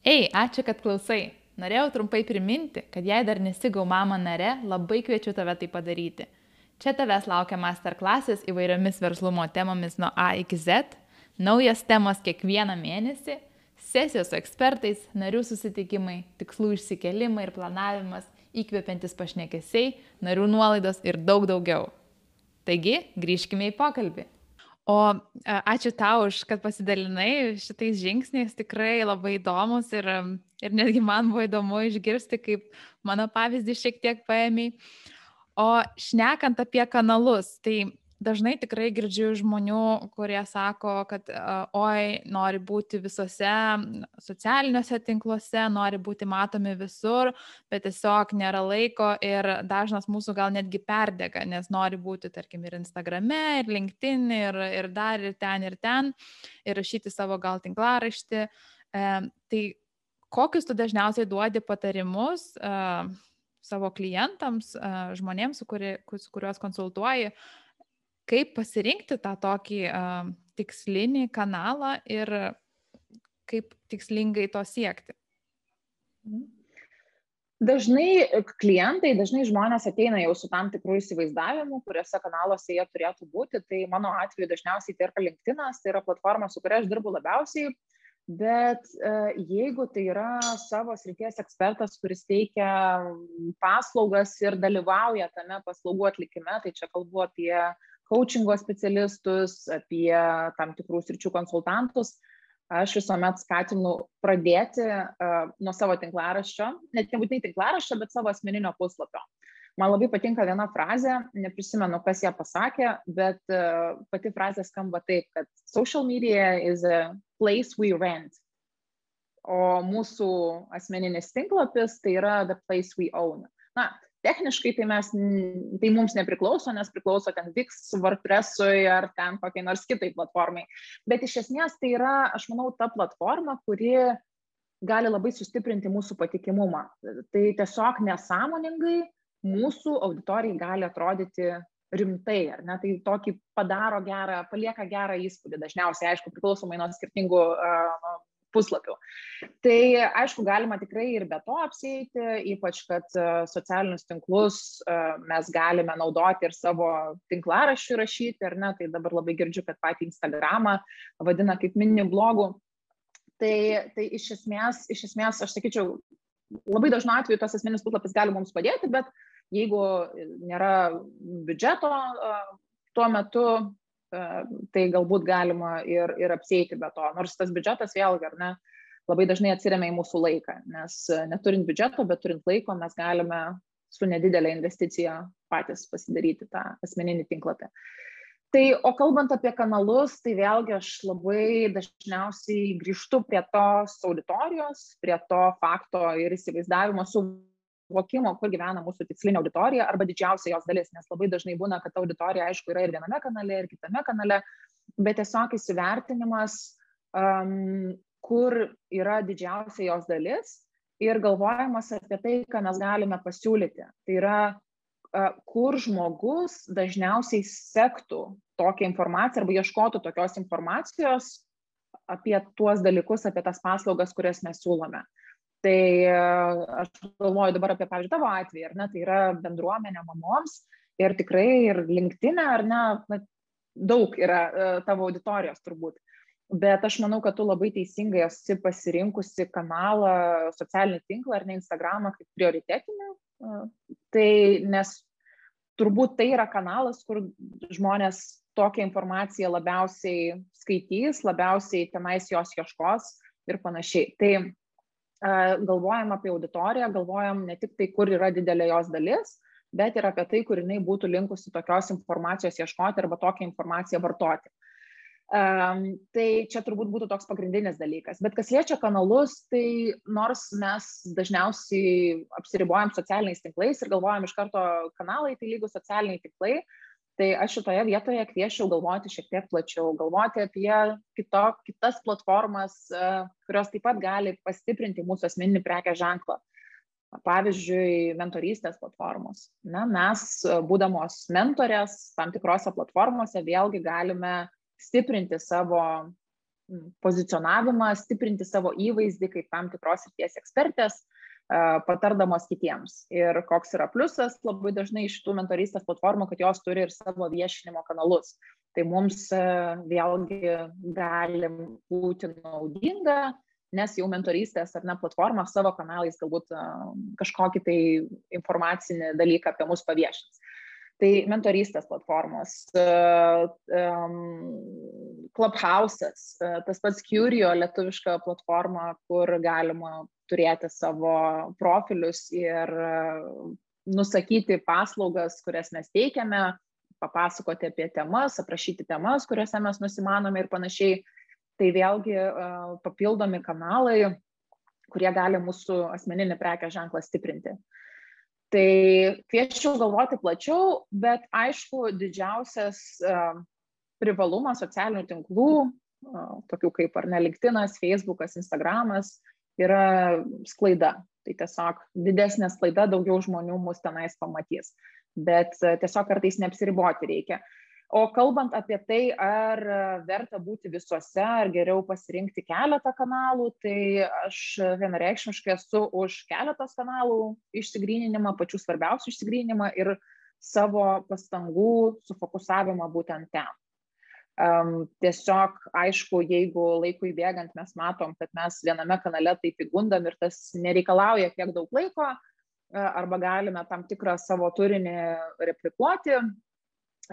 Ei, ačiū, kad klausai. Norėjau trumpai priminti, kad jei dar nesigau mama nare, labai kviečiu tave tai padaryti. Čia tavęs laukia masterklasis įvairiomis verslumo temomis nuo A iki Z, naujas temos kiekvieną mėnesį, sesijos su ekspertais, narių susitikimai, tikslų išsikelimai ir planavimas – įkvepiantis pašnekesiai, narių nuolaidos ir daug daugiau. Taigi, grįžkime į pokalbį. O ačiū tau už, kad pasidalinai šitais žingsniais, tikrai labai įdomus ir, ir netgi man buvo įdomu išgirsti, kaip mano pavyzdį šiek tiek paėmiai. O šnekant apie kanalus, tai dažnai tikrai girdžiu žmonių, kurie sako, kad oi, nori būti visose socialiniuose tinkluose, nori būti matomi visur, bet tiesiog nėra laiko ir dažnas mūsų gal netgi perdega, nes nori būti, tarkim, ir Instagrame, ir LinkedIn, ir, ir dar, ir ten, ir ten, ir rašyti savo gal tinklaraštį. E, tai kokius tu dažniausiai duodi patarimus? E, savo klientams, žmonėms, su, kuri, su kuriuos konsultuoji, kaip pasirinkti tą tokį uh, tikslinį kanalą ir kaip tikslingai to siekti. Mhm. Dažnai klientai, dažnai žmonės ateina jau su tam tikrų įsivaizdavimų, kuriuose kanaluose jie turėtų būti. Tai mano atveju dažniausiai tai yra LinkedInas, tai yra platforma, su kuria aš dirbu labiausiai. Bet jeigu tai yra savo srities ekspertas, kuris teikia paslaugas ir dalyvauja tame paslaugų atlikime, tai čia kalbu apie coachingo specialistus, apie tam tikrų sričių konsultantus, aš visuomet skatinu pradėti uh, nuo savo tinklaraščio, net nebūtinai tinklaraščio, bet savo asmeninio puslapio. Man labai patinka viena frazė, neprisimenu, kas ją pasakė, bet uh, pati frazė skamba taip, kad social media is a place we rent, o mūsų asmeninis tinklapis tai yra the place we own. Na, techniškai tai mes, tai mums nepriklauso, nes priklauso ten Vix, WordPressui ar ten kokiai nors kitai platformai. Bet iš esmės tai yra, aš manau, ta platforma, kuri gali labai sustiprinti mūsų patikimumą. Tai tiesiog nesąmoningai mūsų auditorijai gali atrodyti rimtai, ar ne, tai tokį padaro gerą, palieka gerą įspūdį, dažniausiai, aišku, priklausomai nuo skirtingų uh, puslapių. Tai aišku, galima tikrai ir be to apsėti, ypač kad e, socialinius tinklus e, mes galime naudoti ir savo tinklaraščių rašyti, ar ne, tai dabar labai girdžiu, kad patį Instagramą vadina kaip mini blogų. Tai, tai iš, esmės, iš esmės, aš sakyčiau, labai dažnu atveju tas asmeninis puslapis gali mums padėti, bet jeigu nėra biudžeto tuo metu, tai galbūt galima ir, ir apsėti be to. Nors tas biudžetas vėlgi, ar ne, labai dažnai atsiriamia į mūsų laiką, nes neturint biudžeto, bet turint laiko, mes galime su nedidelė investicija patys pasidaryti tą asmeninį tinklapį. Tai, o kalbant apie kanalus, tai vėlgi aš labai dažniausiai grįžtu prie tos auditorijos, prie to fakto ir įsivaizdavimo suvokimo, kur gyvena mūsų tikslinė auditorija arba didžiausia jos dalis, nes labai dažnai būna, kad ta auditorija, aišku, yra ir viename kanale, ir kitame kanale, bet tiesiog įsivertinimas, um, kur yra didžiausia jos dalis ir galvojimas apie tai, ką mes galime pasiūlyti. Tai yra kur žmogus dažniausiai sektų tokią informaciją arba ieškotų tokios informacijos apie tuos dalykus, apie tas paslaugas, kurias mes siūlome. Tai aš galvoju dabar apie, pavyzdžiui, tavo atvejį, ar ne, tai yra bendruomenė mamoms ir tikrai ir linktinė, ar ne, na, daug yra tavo auditorijos turbūt. Bet aš manau, kad tu labai teisingai esi pasirinkusi kanalą, socialinį tinklą ar ne Instagramą kaip prioritetinį Tai nes turbūt tai yra kanalas, kur žmonės tokią informaciją labiausiai skaitys, labiausiai tenais jos ieškos ir panašiai. Tai galvojam apie auditoriją, galvojam ne tik tai, kur yra didelė jos dalis, bet ir apie tai, kur jinai būtų linkusi tokios informacijos ieškoti arba tokią informaciją vartoti. Um, tai čia turbūt būtų toks pagrindinis dalykas. Bet kas liečia kanalus, tai nors mes dažniausiai apsiribojam socialiniais tinklais ir galvojam iš karto kanalai, tai lygus socialiniai tinklai, tai aš šitoje vietoje kviečiau galvoti šiek tiek plačiau, galvoti apie kito, kitas platformas, uh, kurios taip pat gali pastiprinti mūsų asmeninį prekę ženklą. Pavyzdžiui, mentorystės platformos. Na, mes, būdamos mentorės tam tikrose platformose, vėlgi galime stiprinti savo pozicionavimą, stiprinti savo įvaizdį kaip tam tikros ryties ekspertės, patardamos kitiems. Ir koks yra pliusas labai dažnai iš tų mentorystės platformų, kad jos turi ir savo viešinimo kanalus. Tai mums vėlgi gali būti naudinga, nes jau mentorystės ar ne platforma savo kanalais galbūt kažkokį tai informacinį dalyką apie mus paviešins. Tai mentorystės platformos, Clubhouse'as, tas pats Curio lietuviška platforma, kur galima turėti savo profilius ir nusakyti paslaugas, kurias mes teikiame, papasakoti apie temas, aprašyti temas, kuriuose mes nusimanome ir panašiai. Tai vėlgi papildomi kanalai, kurie gali mūsų asmeninį prekę ženklą stiprinti. Tai kviečiau galvoti plačiau, bet aišku, didžiausias privalumas socialinių tinklų, tokių kaip ar ne LinkedInas, Facebookas, Instagramas, yra sklaida. Tai tiesiog didesnė sklaida, daugiau žmonių mus tenais pamatys. Bet tiesiog kartais neapsiriboti reikia. O kalbant apie tai, ar verta būti visuose, ar geriau pasirinkti keletą kanalų, tai aš vienareikšmiškai esu už keletos kanalų išsigryninimą, pačių svarbiausių išsigryninimą ir savo pastangų sufokusavimą būtent ten. Um, tiesiog, aišku, jeigu laikui bėgant mes matom, kad mes viename kanale taip įgundam ir tas nereikalauja tiek daug laiko, arba galime tam tikrą savo turinį replikuoti,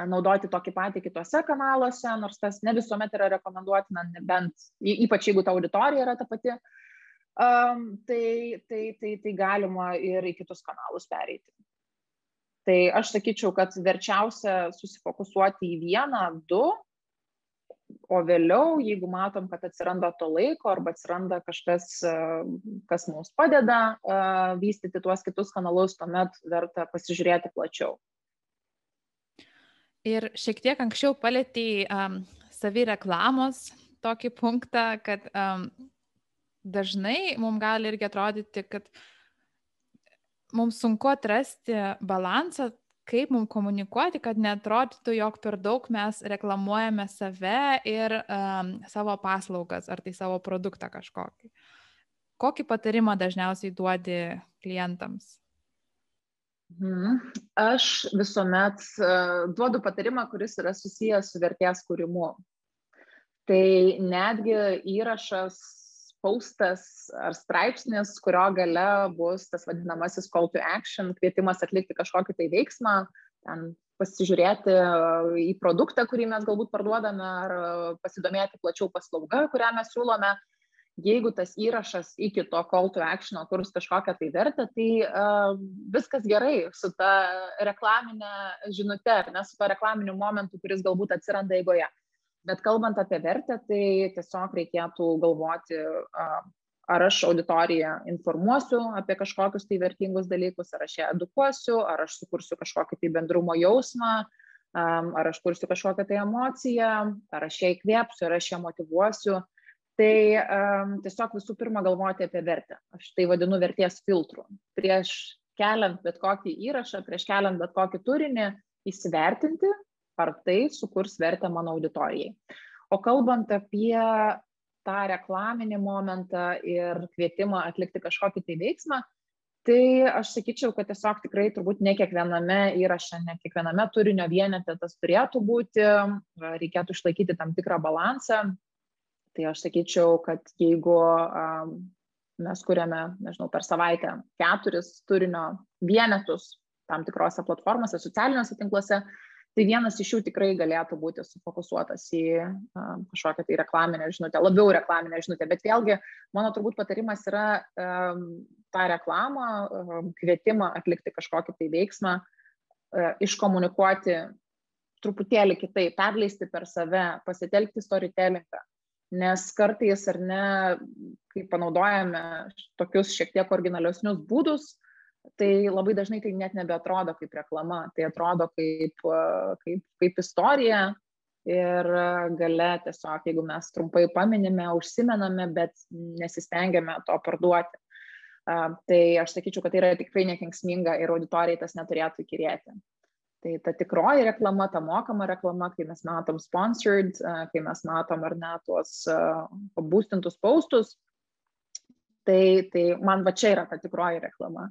naudoti tokį patį kitose kanaluose, nors tas ne visuomet yra rekomenduotina, bent ypač jeigu ta auditorija yra ta pati, um, tai, tai, tai, tai galima ir į kitus kanalus pereiti. Tai aš sakyčiau, kad verčiausia susifokusuoti į vieną, du, o vėliau, jeigu matom, kad atsiranda to laiko arba atsiranda kažkas, kas mums padeda vystyti tuos kitus kanalus, tuomet verta pasižiūrėti plačiau. Ir šiek tiek anksčiau palėtėjai um, savireklamos tokį punktą, kad um, dažnai mums gali irgi atrodyti, kad mums sunku atrasti balansą, kaip mums komunikuoti, kad netrodytų, jog per daug mes reklamuojame save ir um, savo paslaugas ar tai savo produktą kažkokį. Kokį patarimą dažniausiai duodi klientams? Mhm. Aš visuomet uh, duodu patarimą, kuris yra susijęs su vertės kūrimu. Tai netgi įrašas paustas ar straipsnis, kurio gale bus tas vadinamasis call to action, kvietimas atlikti kažkokį tai veiksmą, ten pasižiūrėti į produktą, kurį mes galbūt parduodame, ar pasidomėti plačiau paslaugą, kurią mes siūlome jeigu tas įrašas iki to call to action kurs kažkokią tai vertę, tai uh, viskas gerai su ta reklaminė žinute, ar ne su to reklaminiu momentu, kuris galbūt atsiranda eigoje. Bet kalbant apie vertę, tai tiesiog reikėtų galvoti, uh, ar aš auditoriją informuosiu apie kažkokius tai vertingus dalykus, ar aš ją edukuosiu, ar aš sukursiu kažkokį tai bendrumo jausmą, um, ar aš kursiu kažkokią tai emociją, ar aš ją įkvėpsiu, ar aš ją motivuosiu tai um, tiesiog visų pirma galvoti apie vertę. Aš tai vadinu vertės filtru. Prieš keliant bet kokį įrašą, prieš keliant bet kokį turinį, įsivertinti, ar tai sukurs vertę mano auditorijai. O kalbant apie tą reklaminį momentą ir kvietimą atlikti kažkokį tai veiksmą, tai aš sakyčiau, kad tiesiog tikrai turbūt ne kiekviename įraše, ne kiekviename turinio vienete tas turėtų būti, reikėtų išlaikyti tam tikrą balansą, Tai aš sakyčiau, kad jeigu mes kuriame, nežinau, per savaitę keturis turinio vienetus tam tikrose platformose, socialiniuose tinkluose, tai vienas iš jų tikrai galėtų būti sufokusuotas į kažkokią tai reklaminę žinutę, labiau reklaminę žinutę. Bet vėlgi, mano turbūt patarimas yra um, tą reklamą, um, kvietimą atlikti kažkokį tai veiksmą, uh, iškomunikuoti truputėlį kitaip, perleisti per save, pasitelkti storytellingą nes kartais ar ne, kai panaudojame tokius šiek tiek originalesnius būdus, tai labai dažnai tai net nebeatrodo kaip reklama, tai atrodo kaip, kaip, kaip istorija ir gale tiesiog, jeigu mes trumpai paminime, užsimename, bet nesistengiame to parduoti. Tai aš sakyčiau, kad tai yra tikrai nekenksminga ir auditorijai tas neturėtų įkyrėti. Tai ta tikroji reklama, ta mokama reklama, kai mes matom sponsored, kai mes matom ar ne tuos pabūstintus paustus, tai, tai man va čia yra ta tikroji reklama.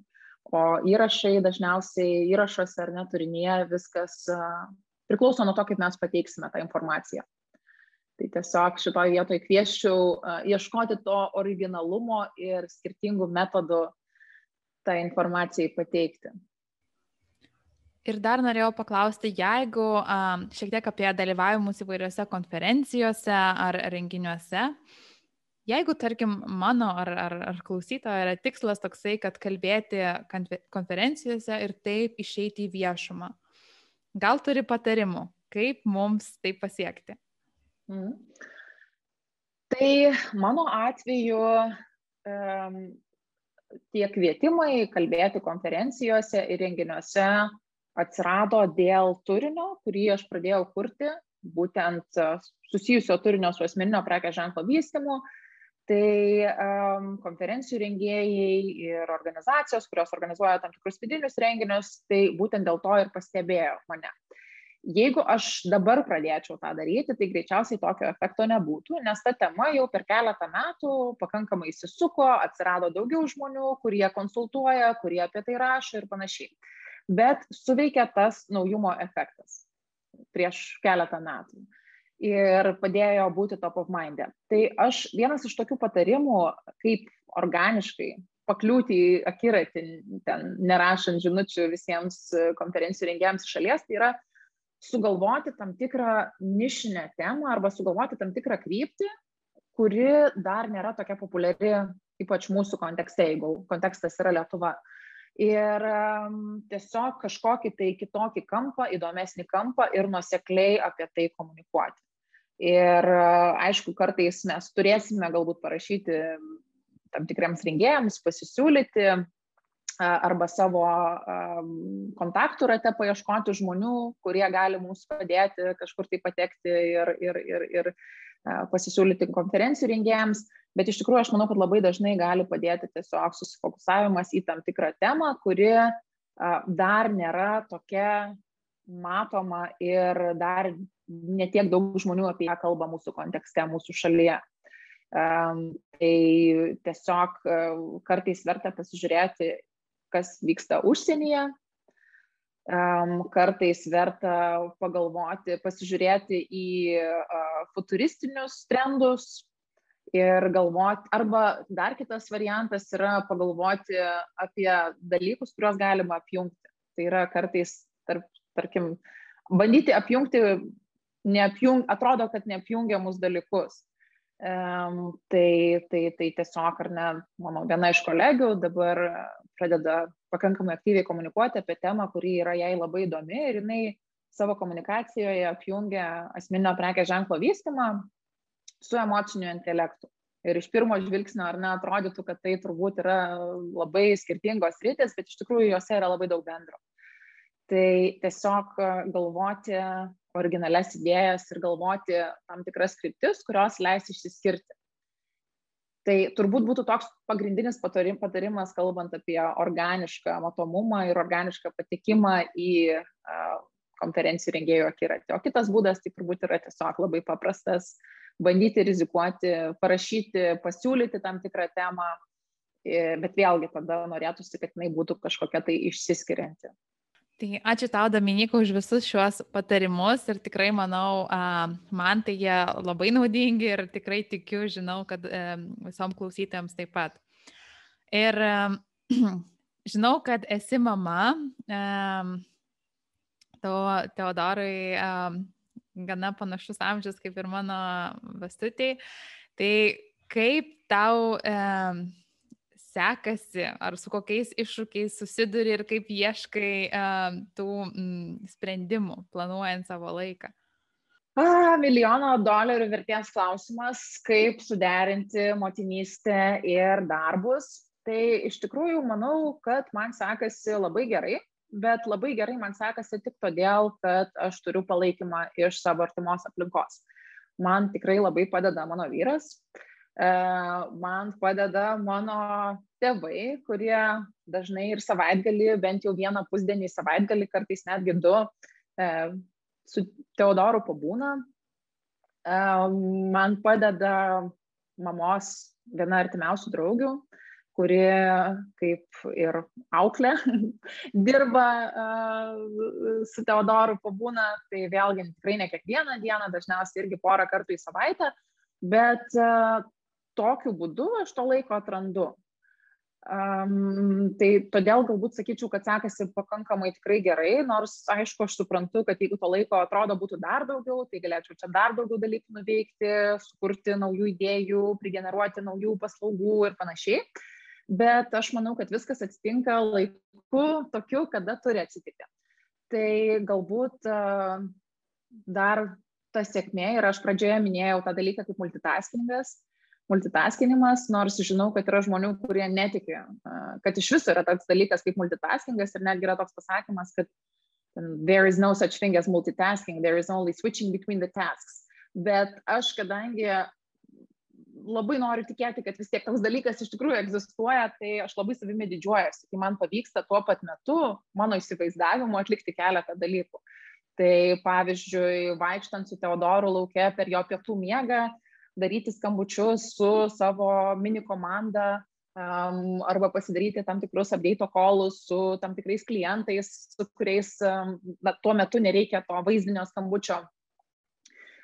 O įrašai dažniausiai įrašuose ar neturinyje viskas priklauso nuo to, kaip mes pateiksime tą informaciją. Tai tiesiog šitoje vietoje kvieščiau ieškoti to originalumo ir skirtingų metodų tą informacijai pateikti. Ir dar norėjau paklausti, jeigu um, šiek tiek apie dalyvavimus įvairiose konferencijose ar renginiuose, jeigu, tarkim, mano ar, ar, ar klausytojo yra tikslas toksai, kad kalbėti konferencijose ir taip išeiti į viešumą, gal turi patarimų, kaip mums tai pasiekti? Mm. Tai mano atveju um, tie kvietimai kalbėti konferencijose ir renginiuose atsirado dėl turinio, kurį aš pradėjau kurti, būtent e, susijusio turinio su asmeninio prekės ženklo vystimu. Tai um, konferencijų rengėjai ir organizacijos, kurios organizuoja tam tikrus vidinius renginius, tai būtent dėl to ir pastebėjo mane. Jeigu aš dabar pradėčiau tą daryti, tai greičiausiai tokio efekto nebūtų, nes ta tema jau per keletą metų pakankamai įsisuko, atsirado daugiau žmonių, kurie konsultuoja, kurie apie tai rašo ir panašiai bet suveikia tas naujumo efektas prieš keletą metų ir padėjo būti top of mind. E. Tai aš vienas iš tokių patarimų, kaip organiškai pakliūti į akiratį, ten nerašant žinučių visiems konferencijų rengėjams šalies, tai yra sugalvoti tam tikrą nišinę temą arba sugalvoti tam tikrą kryptį, kuri dar nėra tokia populiari, ypač mūsų kontekste, jeigu kontekstas yra Lietuva. Uh, ir tiesiog kažkokį tai kitokį kampą, įdomesnį kampą ir nusekliai apie tai komunikuoti. Ir aišku, kartais mes turėsime galbūt parašyti tam tikriams rengėjams, pasisiūlyti arba savo kontaktų rate paieškoti žmonių, kurie gali mums padėti kažkur tai patekti ir, ir, ir, ir pasisiūlyti konferencijų rengėjams, bet iš tikrųjų aš manau, kad labai dažnai gali padėti tiesiog susifokusavimas į tam tikrą temą, kuri dar nėra tokia matoma ir dar netiek daug žmonių apie ją kalba mūsų kontekste, mūsų šalyje. Tai tiesiog kartais verta pasižiūrėti, kas vyksta užsienyje, kartais verta pagalvoti, pasižiūrėti į futuristinius trendus, ir galvoti, arba dar kitas variantas yra pagalvoti apie dalykus, kuriuos galima apjungti. Tai yra kartais, tarp, tarkim, bandyti apjungti, neapjung, atrodo, kad neapjungiamus dalykus. Um, tai, tai, tai tiesiog, ar ne, mano viena iš kolegių dabar pradeda pakankamai aktyviai komunikuoti apie temą, kuri yra jai labai įdomi ir jinai savo komunikacijoje apjungia asmeninio prekės ženklo vystimą su emociniu intelektu. Ir iš pirmo žvilgsnio, ar ne, atrodytų, kad tai turbūt yra labai skirtingos rytis, bet iš tikrųjų juose yra labai daug bendro. Tai tiesiog galvoti originalias idėjas ir galvoti tam tikras kryptis, kurios leis išsiskirti. Tai turbūt būtų toks pagrindinis patarimas, kalbant apie organišką matomumą ir organišką patikimą į konferencijų rengėjų akiratį. O kitas būdas tai turbūt yra tiesiog labai paprastas - bandyti rizikuoti, parašyti, pasiūlyti tam tikrą temą, bet vėlgi tada norėtųsi, kad jinai būtų kažkokia tai išsiskirianti. Tai ačiū tau, Dominika, už visus šiuos patarimus ir tikrai manau, man tai jie labai naudingi ir tikrai tikiu, žinau, kad visom klausytėms taip pat. Ir <clears throat> žinau, kad esi mama, tavo Teodorai gana panašus amžius kaip ir mano vestutiai. Tai kaip tau sekasi, ar su kokiais iššūkiais susiduri ir kaip ieškai uh, tų mm, sprendimų, planuojant savo laiką? A, milijono dolerių vertės klausimas, kaip suderinti motinystę ir darbus. Tai iš tikrųjų manau, kad man sekasi labai gerai, bet labai gerai man sekasi tik todėl, kad aš turiu palaikymą iš savo artimos aplinkos. Man tikrai labai padeda mano vyras. Uh, E, man padeda mano tėvai, kurie dažnai ir savaitgalį, bent jau vieną pusdienį savaitgalį, kartais netgi du, e, su Teodoru pabūna. E, man padeda mamos viena artimiausių draugių, kuri kaip ir auklė <laughs> dirba su Teodoru pabūna, tai vėlgi tikrai ne kiekvieną dieną, dažniausiai irgi porą kartų į savaitę, bet tokiu būdu aš to laiko atrandu. Um, tai todėl galbūt sakyčiau, kad sekasi pakankamai tikrai gerai, nors aišku, aš suprantu, kad jeigu to laiko atrodo būtų dar daugiau, tai galėčiau čia dar daugiau dalykų nuveikti, sukurti naujų idėjų, prigeneruoti naujų paslaugų ir panašiai. Bet aš manau, kad viskas atsitinka laiku tokiu, kada turi atsitikti. Tai galbūt uh, dar ta sėkmė ir aš pradžioje minėjau tą dalyką kaip multitaskingas multitaskinimas, nors žinau, kad yra žmonių, kurie netiki, kad iš viso yra toks dalykas kaip multitaskingas ir netgi yra toks pasakymas, kad there is no such thing as multitasking, there is only switching between the tasks. Bet aš, kadangi labai noriu tikėti, kad vis tiek toks dalykas iš tikrųjų egzistuoja, tai aš labai savimi didžiuojasi, kai man pavyksta tuo pat metu mano įsivaizdavimu atlikti keletą dalykų. Tai pavyzdžiui, vaikštant su Teodoru laukia per jo pietų miegą, daryti skambučius su savo mini komanda um, arba pasidaryti tam tikrus update kolus su tam tikrais klientais, su kuriais um, na, tuo metu nereikia to vaizdinio skambučio.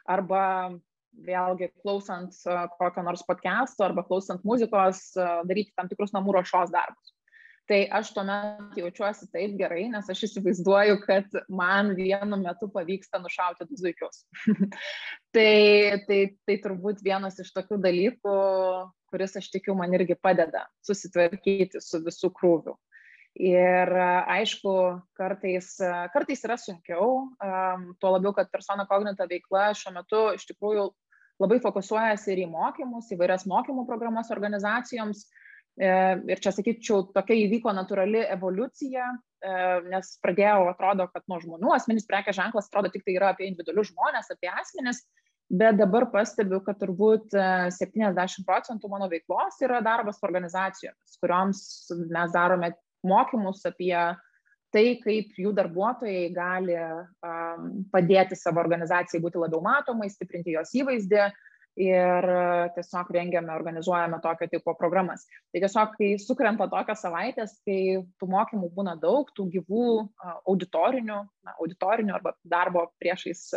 Arba vėlgi klausant kokio nors podcast'o arba klausant muzikos, daryti tam tikrus namų ruošos darbus tai aš tuomet jaučiuosi taip gerai, nes aš įsivaizduoju, kad man vienu metu pavyksta nušauti du zuikius. <laughs> tai, tai, tai turbūt vienas iš tokių dalykų, kuris aš tikiu man irgi padeda susitvarkyti su visų krūviu. Ir aišku, kartais, kartais yra sunkiau, um, tuo labiau, kad persona kognita veikla šiuo metu iš tikrųjų labai fokusuojasi ir į mokymus, įvairias mokymų programas organizacijoms, E, ir čia sakyčiau, tokia įvyko natūrali evoliucija, e, nes pradėjau, atrodo, kad nuo žmonių asmenys prekės ženklas atrodo tik tai yra apie individualius žmonės, apie asmenis, bet dabar pastebiu, kad turbūt 70 e, procentų mano veiklos yra darbas su organizacijomis, kurioms mes darome mokymus apie tai, kaip jų darbuotojai gali padėti savo organizacijai būti labiau matomai, stiprinti jos įvaizdį, ir tiesiog rengiame, organizuojame tokio tipo programas. Tai tiesiog, kai sukrenta tokios savaitės, kai tų mokymų būna daug, tų gyvų auditorinių, na, auditorinių arba darbo priešais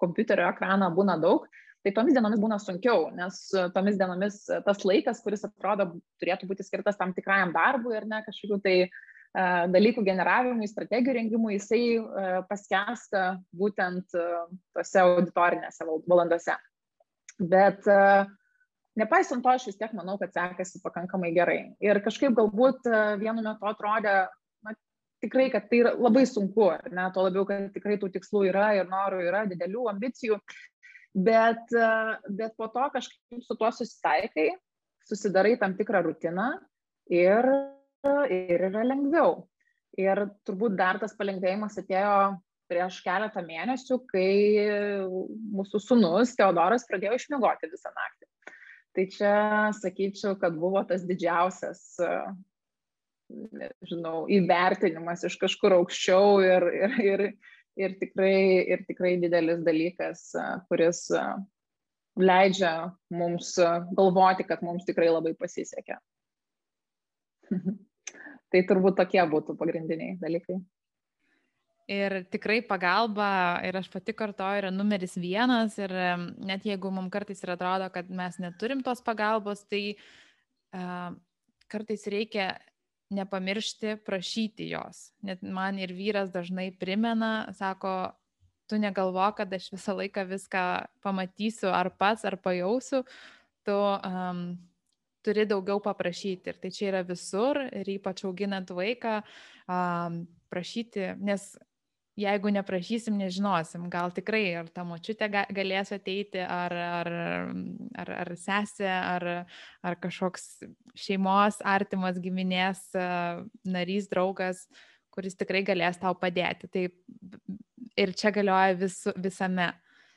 kompiuterio ekraną būna daug, tai tomis dienomis būna sunkiau, nes tomis dienomis tas laikas, kuris atrodo turėtų būti skirtas tam tikrajam darbui ar ne kažkokiu tai uh, dalykų generavimui, strategijų rengimui, jisai uh, paskęsta būtent uh, tose auditorinėse valandose. Bet Nepaisant to, aš vis tiek manau, kad sekasi pakankamai gerai. Ir kažkaip galbūt vienu metu atrodė, na, tikrai, kad tai yra labai sunku, ne, to labiau, kad tikrai tų tikslų yra ir norų yra, didelių ambicijų, bet, bet po to kažkaip su tuo susitaikai, susidarai tam tikrą rutiną ir, ir yra lengviau. Ir turbūt dar tas palengvėjimas atėjo prieš keletą mėnesių, kai mūsų sunus Teodoras pradėjo išmiegoti visą naktį. Tai čia sakyčiau, kad buvo tas didžiausias, nežinau, įvertinimas iš kažkur aukščiau ir, ir, ir, ir tikrai, ir tikrai didelis dalykas, kuris leidžia mums galvoti, kad mums tikrai labai pasisekė. <laughs> tai turbūt tokie būtų pagrindiniai dalykai. Ir tikrai pagalba, ir aš pati kartoju, yra numeris vienas. Ir net jeigu mums kartais ir atrodo, kad mes neturim tos pagalbos, tai uh, kartais reikia nepamiršti prašyti jos. Net man ir vyras dažnai primena, sako, tu negalvo, kad aš visą laiką viską pamatysiu ar pats, ar pajausiu, tu um, turi daugiau paprašyti. Ir tai čia yra visur, ir ypač auginant vaiką, prašyti, nes jeigu neprašysim, nežinosim, gal tikrai ar ta močiutė galės ateiti, ar, ar, ar, ar sesė, ar, ar kažkoks šeimos, artimas giminės narys, draugas, kuris tikrai galės tau padėti. Tai ir čia galioja vis, visame.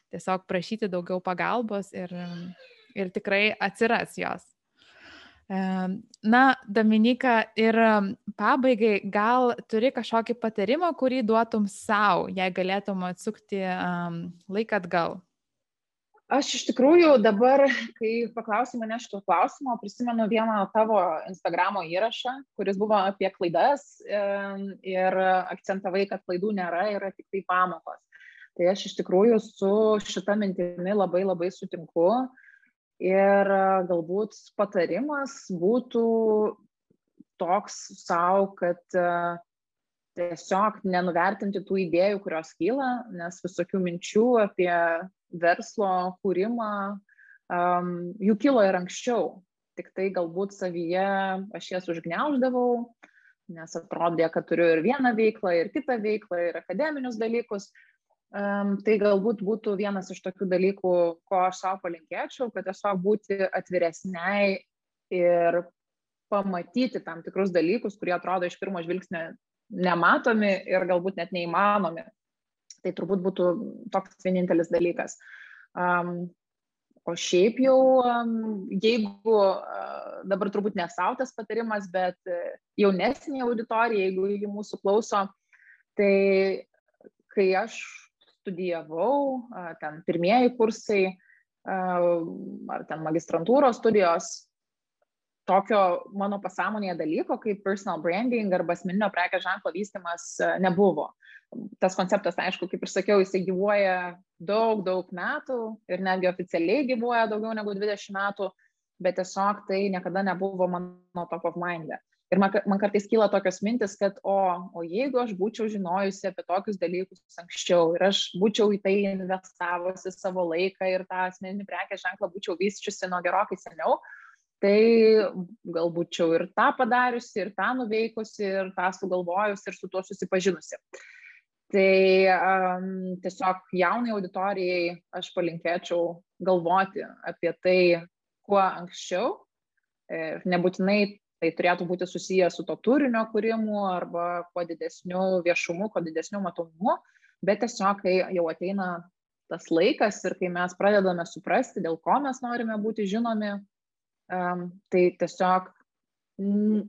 Tiesiog prašyti daugiau pagalbos ir, ir tikrai atsiras jos. Na, Dominika, ir pabaigai gal turi kažkokį patarimą, kurį duotum savo, jei galėtum atsukti um, laiką atgal? Aš iš tikrųjų dabar, kai paklausai mane šito klausimo, prisimenu vieną tavo Instagramo įrašą, kuris buvo apie klaidas ir akcentavai, kad klaidų nėra, yra tik tai pamokos. Tai aš iš tikrųjų su šita mintimi labai labai sutinku. Uh, Ir galbūt patarimas būtų toks savo, kad tiesiog nenuvertinti tų idėjų, kurios kyla, nes visokių minčių apie verslo kūrimą, um, jų kilo ir anksčiau. Tik tai galbūt savyje aš jas užgneuždavau, nes atrodė, kad turiu ir vieną veiklą, ir kitą veiklą, ir akademinius dalykus. Um, tai galbūt būtų vienas iš tokių dalykų, ko aš savo palinkėčiau, kad tiesiog būti atviresniai ir pamatyti tam tikrus dalykus, kurie atrodo iš pirmo žvilgsnio nematomi ir galbūt net neįmanomi. Tai turbūt būtų toks vienintelis dalykas. Um, o šiaip jau, um, jeigu uh, dabar turbūt nesautas patarimas, bet jaunesnė auditorija, jeigu jį mūsų klauso, tai kai aš studijavau, ten pirmieji kursai ar ten magistrantūros studijos, tokio mano pasąmonėje dalyko kaip personal branding arba asmeninio prekės ženklo vystimas nebuvo. Tas konceptas, aišku, kaip ir sakiau, jisai gyvuoja daug, daug metų ir netgi oficialiai gyvuoja daugiau negu 20 metų, bet tiesiog tai niekada nebuvo mano top of mind. E. Ir man, man kartais kyla tokios mintis, kad o, o jeigu aš būčiau žinojusi apie tokius dalykus anksčiau ir aš būčiau į tai investavusi savo laiką ir tą asmeninį prekės ženklą būčiau vyščiusi nuo gerokai seniau, tai gal būčiau ir tą padariusi, ir tą nuveikusi, ir tą sugalvojusi, ir su tuo susipažinusi. Tai um, tiesiog jaunai auditorijai aš palinkėčiau galvoti apie tai, kuo anksčiau. Ir nebūtinai tai turėtų būti susiję su to turinio kūrimu arba kuo didesniu viešumu, kuo didesniu matomumu, bet tiesiog, kai jau ateina tas laikas ir kai mes pradedame suprasti, dėl ko mes norime būti žinomi, um, tai tiesiog mm,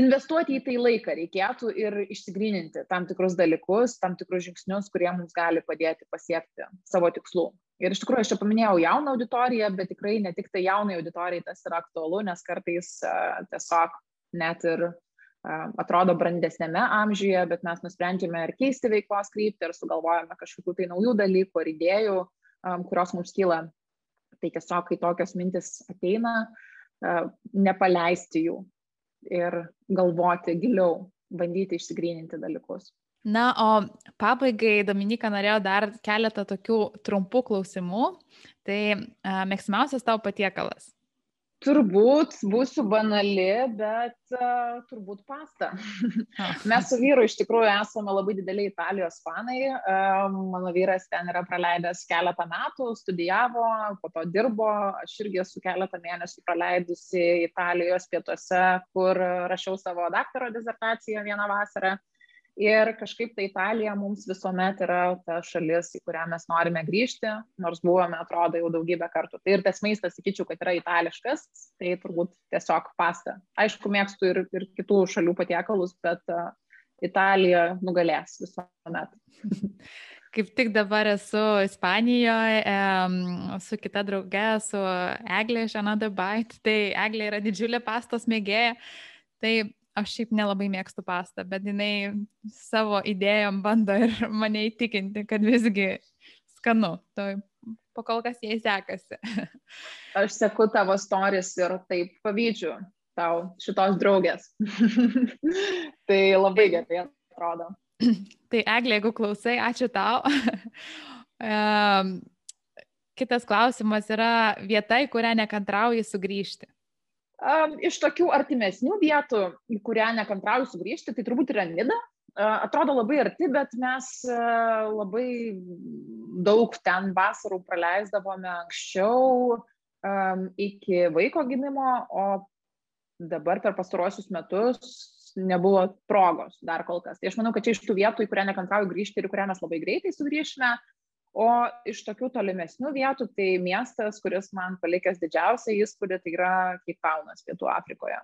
investuoti į tai laiką reikėtų ir išsigryninti tam tikrus dalykus, tam tikrus žingsnius, kurie mums gali padėti pasiekti savo tikslų. Ir iš tikrųjų aš čia paminėjau jauną auditoriją, bet tikrai ne tik tai jaunai auditorijai tas yra aktualu, nes kartais uh, tiesiog net ir uh, atrodo brandesnėme amžiuje, bet mes nusprendžiame ir keisti veiklos kryptį ir sugalvojame kažkokių tai naujų dalykų ar idėjų, um, kurios mums kyla Tai tiesiog, kai tokios mintis ateina, nepaleisti jų ir galvoti giliau, bandyti išsigryninti dalykus. Na, o pabaigai, Dominika, norėjau dar keletą tokių trumpų klausimų. Tai mėgstamiausias tavo patiekalas? Turbūt būsiu banali, bet uh, turbūt pasta. <laughs> Mes su vyru iš tikrųjų esame labai dideliai Italijos fanai. Uh, mano vyras ten yra praleidęs keletą metų, studijavo, po to dirbo. Aš irgi esu keletą mėnesių praleidusi Italijos pietuose, kur rašiau savo daktaro disertaciją vieną vasarą. Uh, Ir kažkaip tai Italija mums visuomet yra ta šalis, į kurią mes norime grįžti, nors buvome, atrodo, jau daugybę kartų. Tai ir tas maistas, sakyčiau, kad yra itališkas, tai turbūt tiesiog pasta. Aišku, mėgstu ir, ir kitų šalių patiekalus, bet uh, Italija nugalės visuomet. <laughs> Kaip tik dabar esu Ispanijoje, su kita drauge, su Eglė iš Another Bite, tai Eglė yra didžiulė pastos mėgėja. Tai aš šiaip nelabai mėgstu pastą, bet jinai savo idėjom bando ir <laughs> mane įtikinti, kad visgi skanu. Tai pakol kas jai sekasi. <laughs> Aš seku tavo stories ir taip pavydžiu tau šitos draugės. <laughs> tai labai gerai atrodo. <clears throat> Tai Eglė, jeigu klausai, ačiū tau. kitas klausimas yra vieta, į kurią nekantrauji sugrįžti. Iš tokių artimesnių vietų, į kurią nekantrauju sugrįžti, tai turbūt yra Nida. Atrodo labai arti, bet mes labai daug ten vasarų praleisdavome anksčiau iki vaiko gimimo, o dabar per pastarosius metus nebuvo progos dar kol kas. Tai aš manau, kad čia iš tų vietų, į kurią nekantrauju grįžti ir į kurią mes labai greitai sugrįšime, O iš tokių tolimesnių vietų, tai miestas, kuris man palikęs didžiausią įspūdį, tai yra Keiptaunas Pietų Afrikoje.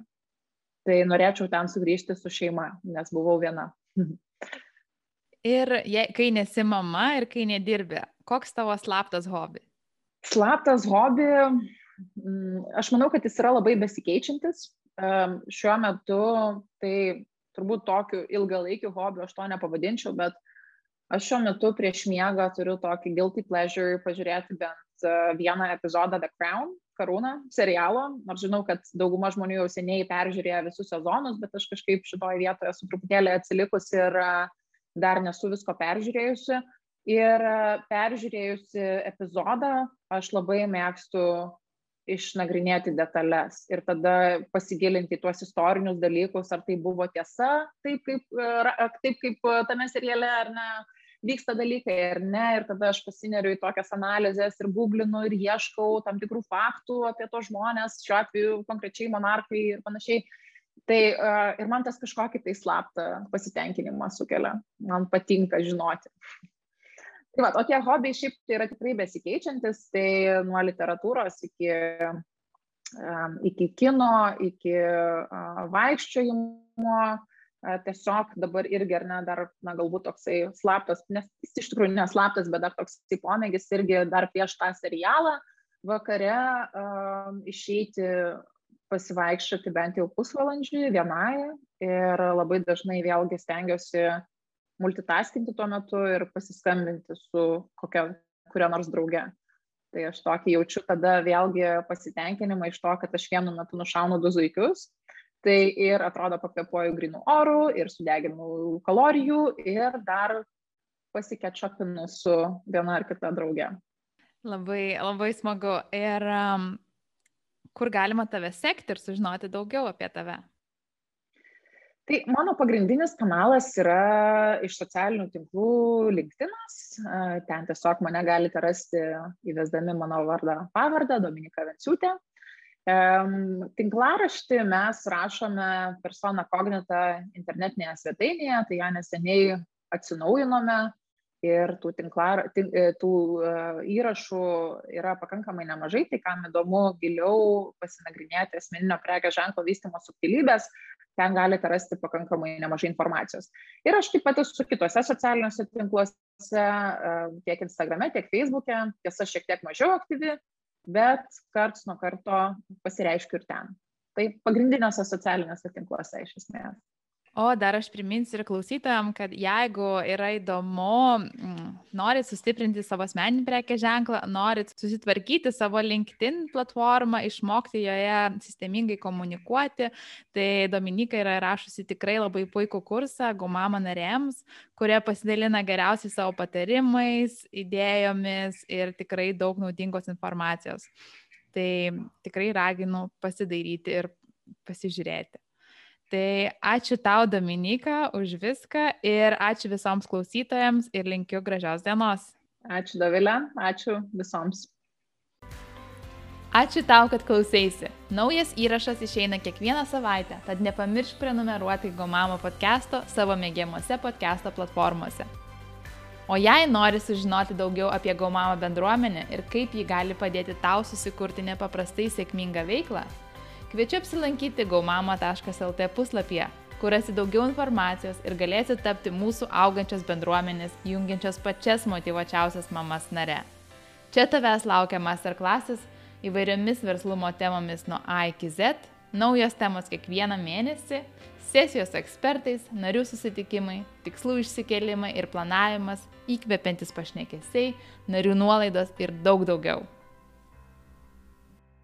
Tai norėčiau ten sugrįžti su šeima, nes buvau viena. <laughs> Ir je, kai nesi mama ir kai nedirbi, koks tavo slaptas hobi? Slaptas hobi, mm, aš manau, kad jis yra labai besikeičiantis. Šiuo metu tai turbūt tokiu ilgalaikiu hobiu aš to nepavadinčiau, bet Aš šiuo metu prieš miegą turiu tokį guilty pleasure pažiūrėti bent e, vieną epizodą The Crown, karūną serialo, nors žinau, kad dauguma žmonių jau seniai peržiūrėjo visus sezonus, bet aš kažkaip šitoje vietoje esu truputėlį atsilikusi ir e, dar nesu visko peržiūrėjusi. Ir e, peržiūrėjusi epizodą, aš labai mėgstu išnagrinėti detalės ir tada pasigilinti tuos istorinius dalykus, ar tai buvo tiesa, taip kaip, taip kaip tame seriale, ar ne, vyksta dalykai ar ne, ir tada aš pasineriu į tokias analizės ir googlinu ir ieškau tam tikrų faktų apie tos žmonės, šiuo atveju konkrečiai monarchai ir panašiai. Tai uh, ir man tas kažkokį tai slaptą pasitenkinimą sukelia, man patinka žinoti. Tai va, o tie hobiai šiaip tai yra tikrai besikeičiantis, tai nuo literatūros iki, um, iki kino, iki uh, vaikščiojimo, tiesiog dabar irgi, ar ne, dar, na, galbūt toksai slaptas, nes jis iš tikrųjų neslaptas, bet dar toksai pomėgis irgi dar prieš tą serialą vakare um, išeiti pasivaikščioti bent jau pusvalandžiui vienai ir labai dažnai vėlgi stengiuosi multitaskinti tuo metu ir pasiskambinti su kokia, kuria nors drauge. Tai aš tokį jaučiu tada vėlgi pasitenkinimą iš to, kad aš vienu metu nušaunu du zuikius Tai ir atrodo pakvepuoju grinų orų, ir sudeginu kalorijų, ir dar pasikečapinu su viena ar kita drauge. Labai, labai smagu. Ir um, kur galima tave sekti ir sužinoti daugiau apie tave? Tai mano pagrindinis kanalas yra iš socialinių tinklų LinkedInas. Ten tiesiog mane galite rasti įvesdami mano vardą pavardę Dominika Venciūtė. Tinklaraštį mes rašome persona kognita internetinėje svetainėje, tai ją neseniai atsinaujinome ir tų, tinklar, tink, e, tų uh, įrašų yra pakankamai nemažai, tai kam įdomu giliau pasinagrinėti asmeninio prekio ženklo vystimo subtilybės, ten galite rasti pakankamai nemažai informacijos. Ir aš taip pat esu kitose socialiniuose tinkluose, tiek Instagrame, tiek Facebook'e, tiesa šiek tiek mažiau aktyvi, bet karts nuo karto pasireiškiu ir ten. Tai pagrindiniuose socialiniuose tinkluose iš esmės. O dar aš priminsiu ir klausytojam, kad jeigu yra įdomu, mm, norit sustiprinti savo asmeninį prekės ženklą, norit susitvarkyti savo LinkedIn platformą, išmokti joje sistemingai komunikuoti, tai Dominika yra rašusi tikrai labai puikų kursą Gumama narėms, kurie pasidalina geriausiai savo patarimais, idėjomis ir tikrai daug naudingos informacijos. Tai tikrai raginu pasidaryti ir pasižiūrėti. Tai ačiū tau, Dominika, už viską ir ačiū visoms klausytojams ir linkiu gražios dienos. Ačiū, Davilė, ačiū visoms. Ačiū tau, kad klausėsi. Naujas įrašas išeina kiekvieną savaitę, tad nepamiršk prenumeruoti Gomamo podcast'o savo mėgiamuose podcast'o platformose. O jei nori sužinoti daugiau apie Gomamo bendruomenę ir kaip ji gali padėti tau susikurti nepaprastai sėkmingą veiklą, Kviečiu apsilankyti gaumama.lt puslapyje, kur rasi daugiau informacijos ir galėsi tapti mūsų augančios bendruomenės, jungiančios pačias motivuočiausias mamas nare. Čia tavęs laukia masterklasis įvairiomis verslumo temomis nuo A iki Z, naujos temos kiekvieną mėnesį, sesijos ekspertais, narių susitikimai, tikslų išsikelimai ir planavimas, įkvepiantis pašnekesiai, narių nuolaidos ir daug daugiau.